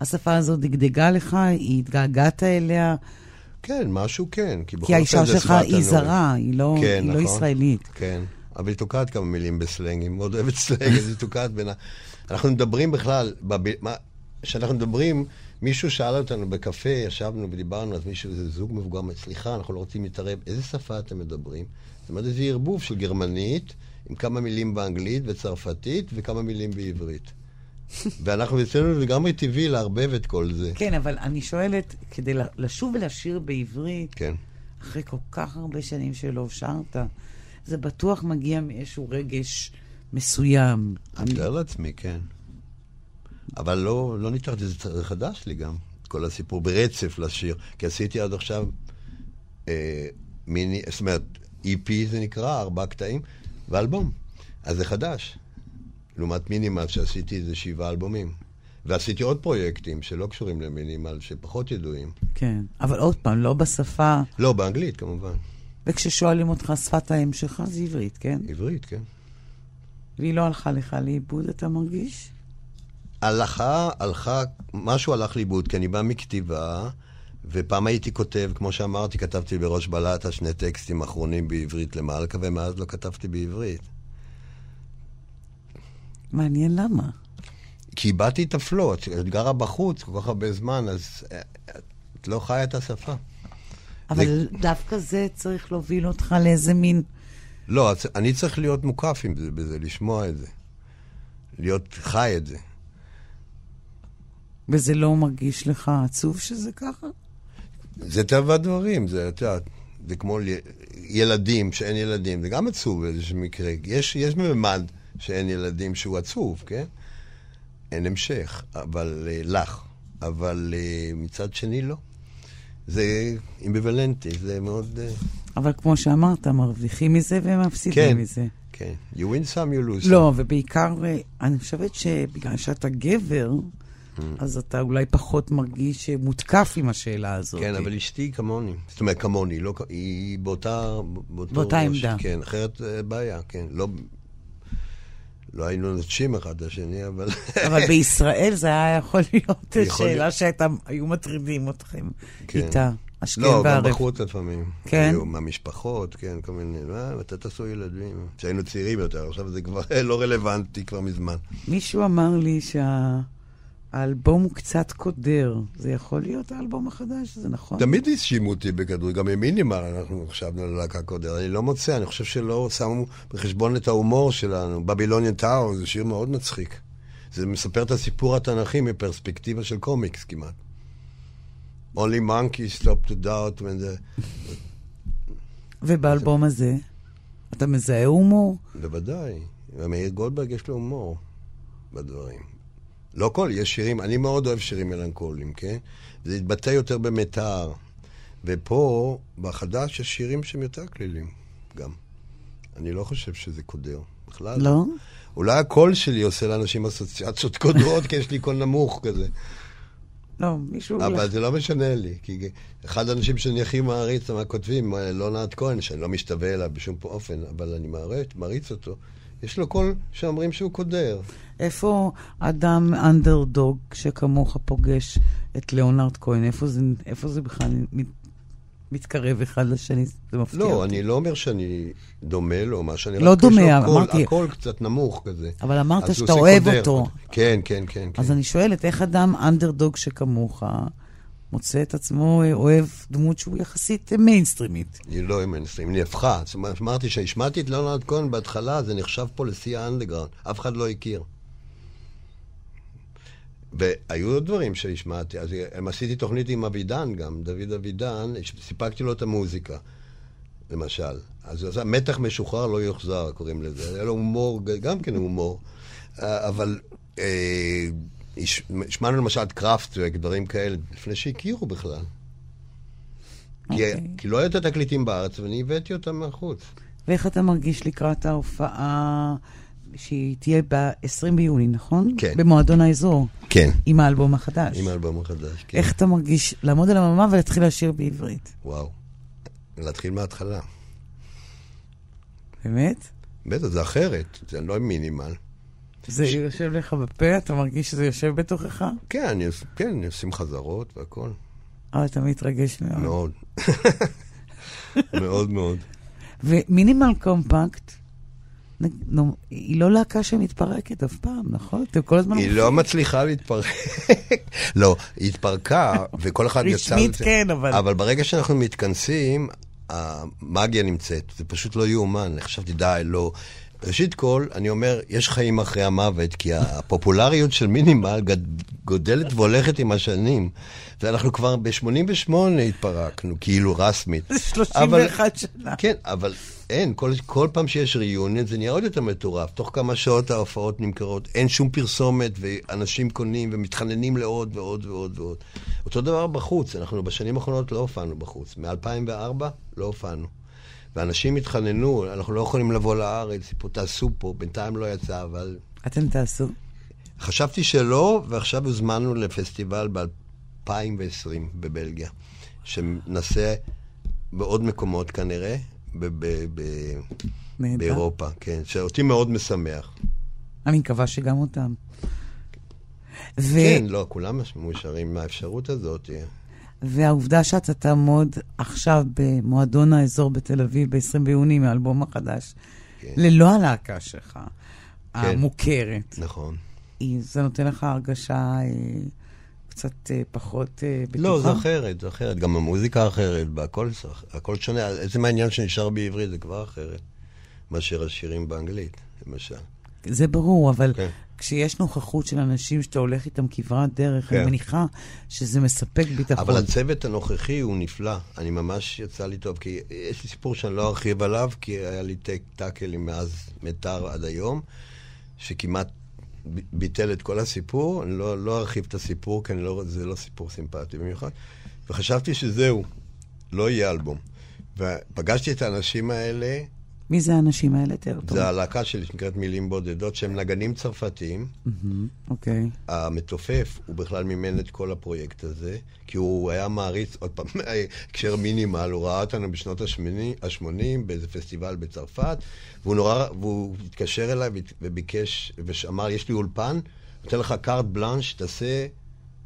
השפה הזאת דגדגה לך, היא התגעגעת אליה, כן, משהו כן, כי כי האישה שלך היא. זרה, היא לא, כן, היא לא נכון. ישראלית. כן, אבל היא תוקעת כמה מילים בסלנג, היא מאוד אוהבת סלנג, אז היא תוקעת בין ה... אנחנו מדברים בכלל, כשאנחנו מדברים, מישהו שאל אותנו בקפה, ישבנו ודיברנו, אז מישהו, איזה זוג מבוגר, סליחה, אנחנו לא רוצים להתערב, איזה שפה אתם מדברים? זאת אומרת, איזה ערבוב של גרמנית, עם כמה מילים באנגלית וצרפתית וכמה מילים בעברית. ואנחנו אצלנו לגמרי טבעי לערבב את כל זה. כן, אבל אני שואלת, כדי לשוב ולשיר בעברית, כן. אחרי כל כך הרבה שנים שלא שרת, זה בטוח מגיע מאיזשהו רגש מסוים. אני מתאר לעצמי, כן. אבל לא, לא ניתחתי, זה זה חדש לי גם, כל הסיפור, ברצף לשיר. כי עשיתי עד עכשיו אה, מיני, זאת אומרת, EP זה נקרא, ארבעה קטעים, ואלבום. אז זה חדש. לעומת מינימל, שעשיתי איזה שבעה אלבומים. ועשיתי עוד פרויקטים שלא קשורים למינימל, שפחות ידועים. כן, אבל עוד פעם, לא בשפה, לא, באנגלית כמובן. וכששואלים אותך שפת האם שלך, זה עברית, כן? עברית, כן. והיא לא הלכה לך לאיבוד, אתה מרגיש? הלכה, הלכה, משהו הלך לאיבוד, כי אני בא מכתיבה, ופעם הייתי כותב, כמו שאמרתי, כתבתי בראש בלטה שני טקסטים אחרונים בעברית למלכה, ומאז לא כתבתי בעברית. מעניין למה. כי איבדתי את הפלו, את גרה בחוץ כל כך הרבה זמן, אז אה, את לא חיה את השפה. אבל דווקא זה צריך להוביל אותך לאיזה מין... לא, אני צריך להיות מוקף עם זה, בזה, לשמוע את זה. להיות חי את זה. וזה לא מרגיש לך עצוב שזה ככה? זה טבע הדברים, זה, את יודעת, זה כמו ילדים, שאין ילדים, זה גם עצוב באיזשהו מקרה. יש, יש ממד שאין ילדים שהוא עצוב, כן? אין המשך, אבל אה, לך. אבל אה, מצד שני, לא. זה אמביוולנטי, זה מאוד... אה, אבל כמו שאמרת, מרוויחים מזה ומפסידים כן. מזה. כן. You win some, you lose some. לא, ובעיקר, אני חושבת שבגלל שאתה גבר, Mm. אז אתה אולי פחות מרגיש מותקף עם השאלה הזאת. כן, אבל אשתי כמוני. זאת אומרת, כמוני, לא, היא באותה... באותו באותה ראש, עמדה. כן, אחרת בעיה, כן. לא, לא היינו נוטשים אחד את השני, אבל... אבל בישראל זה היה יכול להיות יכול שאלה. שהיו מטרידים אתכם כן. איתה, השכם לא, גם והערב. בחוץ לפעמים. כן? היו מהמשפחות, כן, כל מיני, מה, מתי תעשו ילדים? כשהיינו צעירים יותר, עכשיו זה כבר לא רלוונטי כבר מזמן. מישהו אמר לי שהאלבום הוא קצת קודר. זה יכול להיות האלבום החדש? זה נכון? תמיד האשימו אותי בכדורגל, גם במינימל אנחנו חשבנו על להקה קודר. אני לא מוצא, אני חושב שלא שמו בחשבון את ההומור שלנו. בבילוניאן טאור זה שיר מאוד מצחיק. זה מספר את הסיפור התנ"כי מפרספקטיבה של קומיקס כמעט. Only monkey stop to doubt when the... ובאלבום הזה, אתה מזהה הומור? בוודאי. ומאיר גולדברג יש לו הומור בדברים. לא כל, יש שירים, אני מאוד אוהב שירים מלנכוליים, כן? זה התבטא יותר במיתר. ופה, בחדש, יש שירים שהם יותר כלילים, גם. אני לא חושב שזה קודר, בכלל. לא? אולי הקול שלי עושה לאנשים אסוציאציות קודרות, כי יש לי קול נמוך כזה. לא, מישהו... אבל זה לא משנה לי, כי אחד האנשים שאני הכי מעריץ, מה כותבים, לאונרד כהן, שאני לא משתווה אליו בשום אופן, אבל אני מעריץ, מעריץ אותו. יש לו קול שאומרים שהוא קודר. איפה אדם אנדרדוג שכמוך פוגש את ליאונרד כהן? איפה זה, איפה זה בכלל מת, מתקרב אחד לשני? זה מפתיע לא, אותי. אני לא אומר שאני דומה לו, מה שאני לא דומה, יש לו קול- אמרתי- הקול קצת נמוך כזה. אבל אמרת שאתה אוהב קודר. אותו. כן, כן, כן. כן. אז אני שואלת, איך אדם אנדרדוג שכמוך מוצא את עצמו אה, אוהב דמות שהוא יחסית אה, מיינסטרימית? היא לא מיינסטרים, היא נהפכה. זאת אומרת, אמרתי שהשמעתי את ליאונרד כהן בהתחלה, זה נחשב פה לשיא האנדרגראונד. אף אחד לא הכיר. והיו עוד דברים שהשמעתי, אז הם עשיתי תוכנית עם אבידן גם, דוד אבידן, סיפקתי לו את המוזיקה, למשל. אז הוא מתח משוחרר לא יוחזר, קוראים לזה. היה לו הומור, גם כן הומור. אה, אבל אה, השמענו למשל את קראפטווק, דברים כאלה, לפני שהכירו בכלל. כי, אוקיי. כי לא היו את התקליטים בארץ, ואני הבאתי אותם מהחוץ. ואיך אתה מרגיש לקראת ההופעה שהיא תהיה ב-20 ביוני, נכון? כן. במועדון האזור, כן. עם האלבום החדש. עם האלבום החדש, כן. איך אתה מרגיש לעמוד על הבמה ולהתחיל לשיר בעברית? וואו. להתחיל מההתחלה. באמת? בטח, זה אחרת, זה לא מינימל. זה יושב לך בפה? אתה מרגיש שזה יושב בתוכך? כן, אני, כן, אני עושים חזרות והכל. אבל אתה מתרגש מאוד. מאוד. מאוד מאוד. ומינימל קומפקט, נו, היא לא להקה שמתפרקת אף פעם, נכון? אתם כל הזמן... היא לא מצליחה להתפרק. לא, היא התפרקה, וכל אחד יצא... רשמית. כן, אבל- אבל ברגע שאנחנו מתכנסים, המאגיה נמצאת. זה פשוט לא יאומן. חשבתי, די, לא. ראשית כל, אני אומר, יש חיים אחרי המוות, כי הפופולריות של מינימל גד- גודלת והולכת עם השנים. ואנחנו כבר ב-88 התפרקנו, כאילו רסמית. זה 31 שנה. כן, אבל אין, כל, כל פעם שיש ריאיוניון זה נהיה עוד יותר מטורף. תוך כמה שעות ההופעות נמכרות, אין שום פרסומת, ואנשים קונים ומתחננים לעוד ועוד ועוד ועוד. אותו דבר בחוץ, אנחנו בשנים האחרונות לא הופענו בחוץ. מ-2004 לא הופענו. ואנשים התחננו, אנחנו לא יכולים לבוא לארץ, פה תעשו פה, בינתיים לא יצא, אבל... אתם תעשו. חשבתי שלא, ועכשיו הוזמנו לפסטיבל ב-2020 בבלגיה, שנעשה בעוד מקומות כנראה, ב- ב- ב-. באירופה, כן, שאותי מאוד משמח. אני מקווה שגם אותם. ו- כן, לא, כולם מאושרים מהאפשרות הזאת. והעובדה שאתה תעמוד עכשיו במועדון האזור בתל אביב ב-20 ביוני מהאלבום החדש, כן. ללא הלהקה שלך, המוכרת, נכון. זה נותן לך הרגשה אה, קצת אה, פחות אה, בטוחה? לא, זה אחרת, זה אחרת. גם המוזיקה אחרת, והכל הכל שונה. עצם העניין שנשאר בעברית זה כבר אחרת מאשר השירים באנגלית, למשל. זה ברור, אבל כן. כשיש נוכחות של אנשים שאתה הולך איתם כברת דרך, כן. אני מניחה שזה מספק ביטחון. אבל הצוות הנוכחי הוא נפלא. אני ממש יצא לי טוב, כי יש לי סיפור שאני לא ארחיב עליו, כי היה לי טק טאקלים מאז מיתר עד היום, שכמעט ביטל את כל הסיפור. אני לא, לא ארחיב את הסיפור, כי אני לא, זה לא סיפור סימפטי במיוחד. וחשבתי שזהו, לא יהיה אלבום. ופגשתי את האנשים האלה, מי זה האנשים האלה? טוב. זה הלהקה שלי שנקראת מילים בודדות, שהם נגנים צרפתיים. מהמם, אוקיי. המתופף, הוא בכלל מימן את כל הפרויקט הזה, כי הוא היה מעריץ, עוד פעם, הקשר מינימל, הוא ראה אותנו בשנות ה-80 באיזה פסטיבל בצרפת, והוא נורא, והוא התקשר אליי וביקש, ואמר, יש לי אולפן, נותן לך קארט בלאנש, תעשה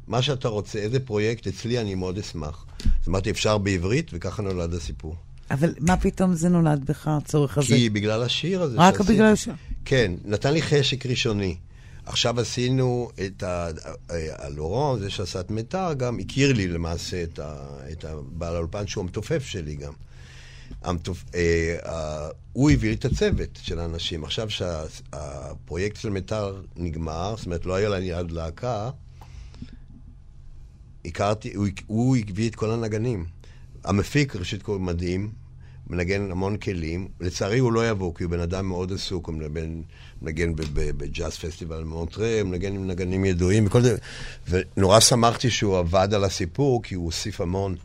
מה שאתה רוצה, איזה פרויקט אצלי, אני מאוד אשמח. אז אמרתי, אפשר בעברית, וככה נולד הסיפור. אבל מה פתאום זה נולד בך, הצורך הזה? כי בגלל השיר הזה רק שעשיתי. בגלל ש... כן, נתן לי חשק ראשוני. עכשיו עשינו את ה... הלורון, זה שעשה את מיתר, גם הכיר לי למעשה את, ה... את הבעל האולפן, שהוא המתופף שלי גם. המתופ... אה, אה, הוא הביא לי את הצוות של האנשים. עכשיו שהפרויקט של מיתר נגמר, זאת אומרת, לא היה לי עד להקה, הכרתי, הוא, הוא הביא את כל הנגנים. המפיק, ראשית כל מדהים, מנגן המון כלים. לצערי הוא לא יבוא, כי הוא בן אדם מאוד עסוק, הוא מנגן, מנגן בג'אז פסטיבל מונטרה, מנגן עם נגנים ידועים וכל זה. ונורא שמחתי שהוא עבד על הסיפור, כי הוא הוסיף המון.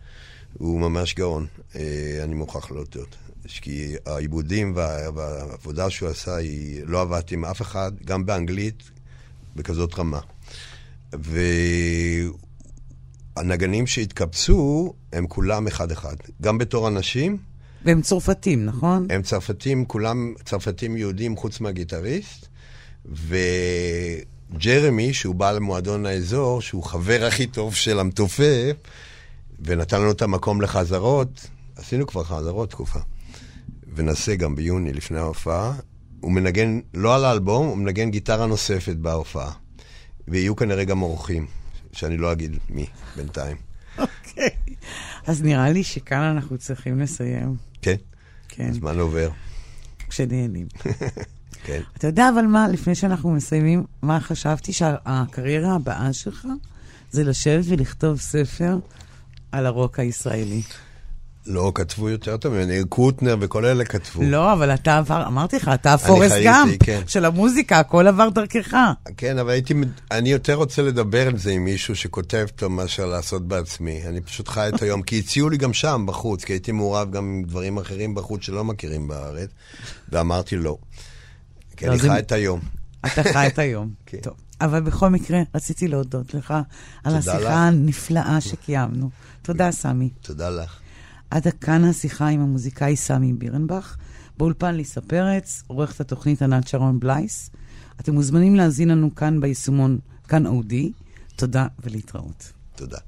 הוא ממש גאון, אה, אני מוכרח להודות. כי העיבודים וה- והעבודה שהוא עשה, היא לא עבדתי עם אף אחד, גם באנגלית, בכזאת רמה. והנגנים שהתקבצו, הם כולם אחד-אחד. גם בתור אנשים, והם צרפתים, נכון? הם צרפתים, כולם צרפתים יהודים חוץ מהגיטריסט, וג'רמי, שהוא בא למועדון האזור, שהוא חבר הכי טוב של המתופף, ונתן לנו את המקום לחזרות, עשינו כבר חזרות תקופה, ונעשה גם ביוני לפני ההופעה. הוא מנגן, לא על האלבום, הוא מנגן גיטרה נוספת בהופעה. ויהיו כנראה גם אורחים, שאני לא אגיד מי בינתיים. אוקיי. אז נראה לי שכאן אנחנו צריכים לסיים. כן? כן, הזמן עובר. כשנהנים. כן. אתה יודע אבל מה, לפני שאנחנו מסיימים, מה חשבתי שהקריירה הבאה שלך זה לשבת ולכתוב ספר על הרוק הישראלי. לא, כתבו יותר טוב ממני, קוטנר וכל אלה כתבו. לא, אבל אתה עבר, אמרתי לך, אתה הפורסט גם כן. של המוזיקה, הכל עבר דרכך. כן, אבל הייתי, אני יותר רוצה לדבר על זה עם מישהו שכותב טוב מאשר לעשות בעצמי. אני פשוט חי את היום, כי הציעו לי גם שם, בחוץ, כי הייתי מעורב גם עם דברים אחרים בחוץ שלא מכירים בארץ, ואמרתי לא. כי לא, אני זה- חי את היום. אתה חי את היום. כן. טוב. אבל בכל מקרה, רציתי להודות לך על השיחה. הנפלאה שקיימנו. תודה, סמי. תודה לך. עד כאן השיחה עם המוזיקאי סמי בירנבך. באולפן ליסה פרץ, עורכת התוכנית ענת שרון בלייס. אתם מוזמנים להאזין לנו כאן ביישומון, כאן אודי. תודה ולהתראות. תודה.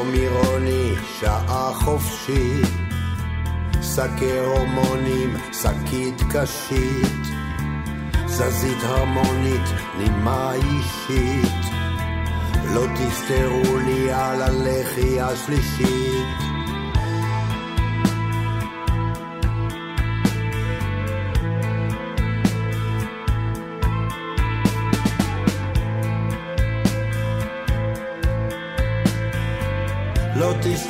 ביום עירוני, שעה חופשית, שקי הורמונים, שקית קשית, זזית הרמונית, נימה אישית, לא תסתרו לי על הלחי השלישית.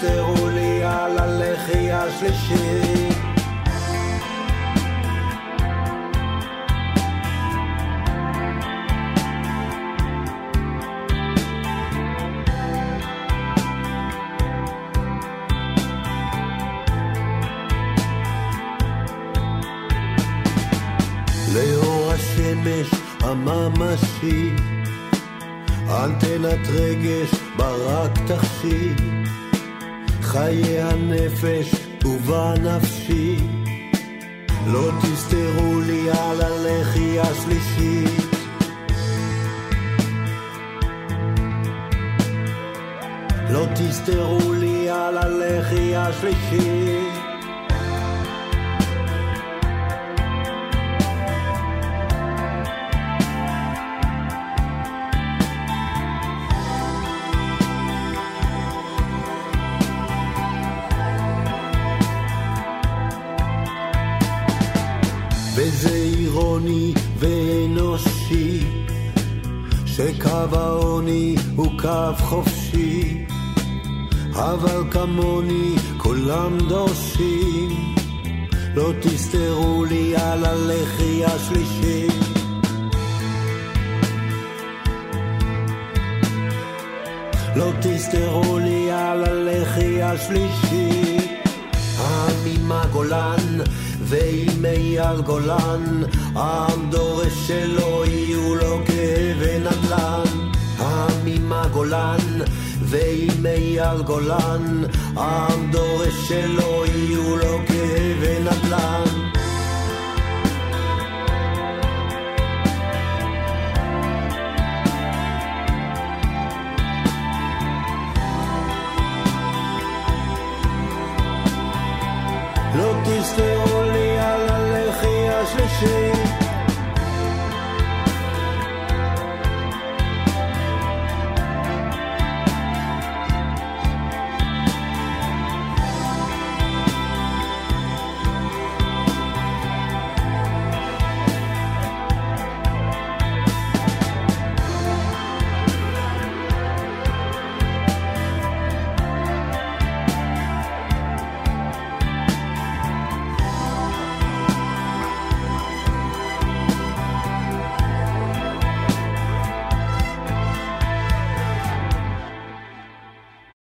תסתרו לי על הלחי השלישית. לאור השמש הממשי, אנטנת רגש חיי הנפש אירוני ואנושי, שקו העוני הוא קו חופשי, אבל כמוני כולם דורשים, לא תסתרו לי על הלחי השלישי. לא תסתרו לי על הלחי השלישי. העם מהגולן ועם אייל גולן, העם דורש שלא יהיו לו כאבי נדל"ן. העם עם הגולן ועם אייל גולן, העם דורש שלא יהיו לו כאבי נדל"ן.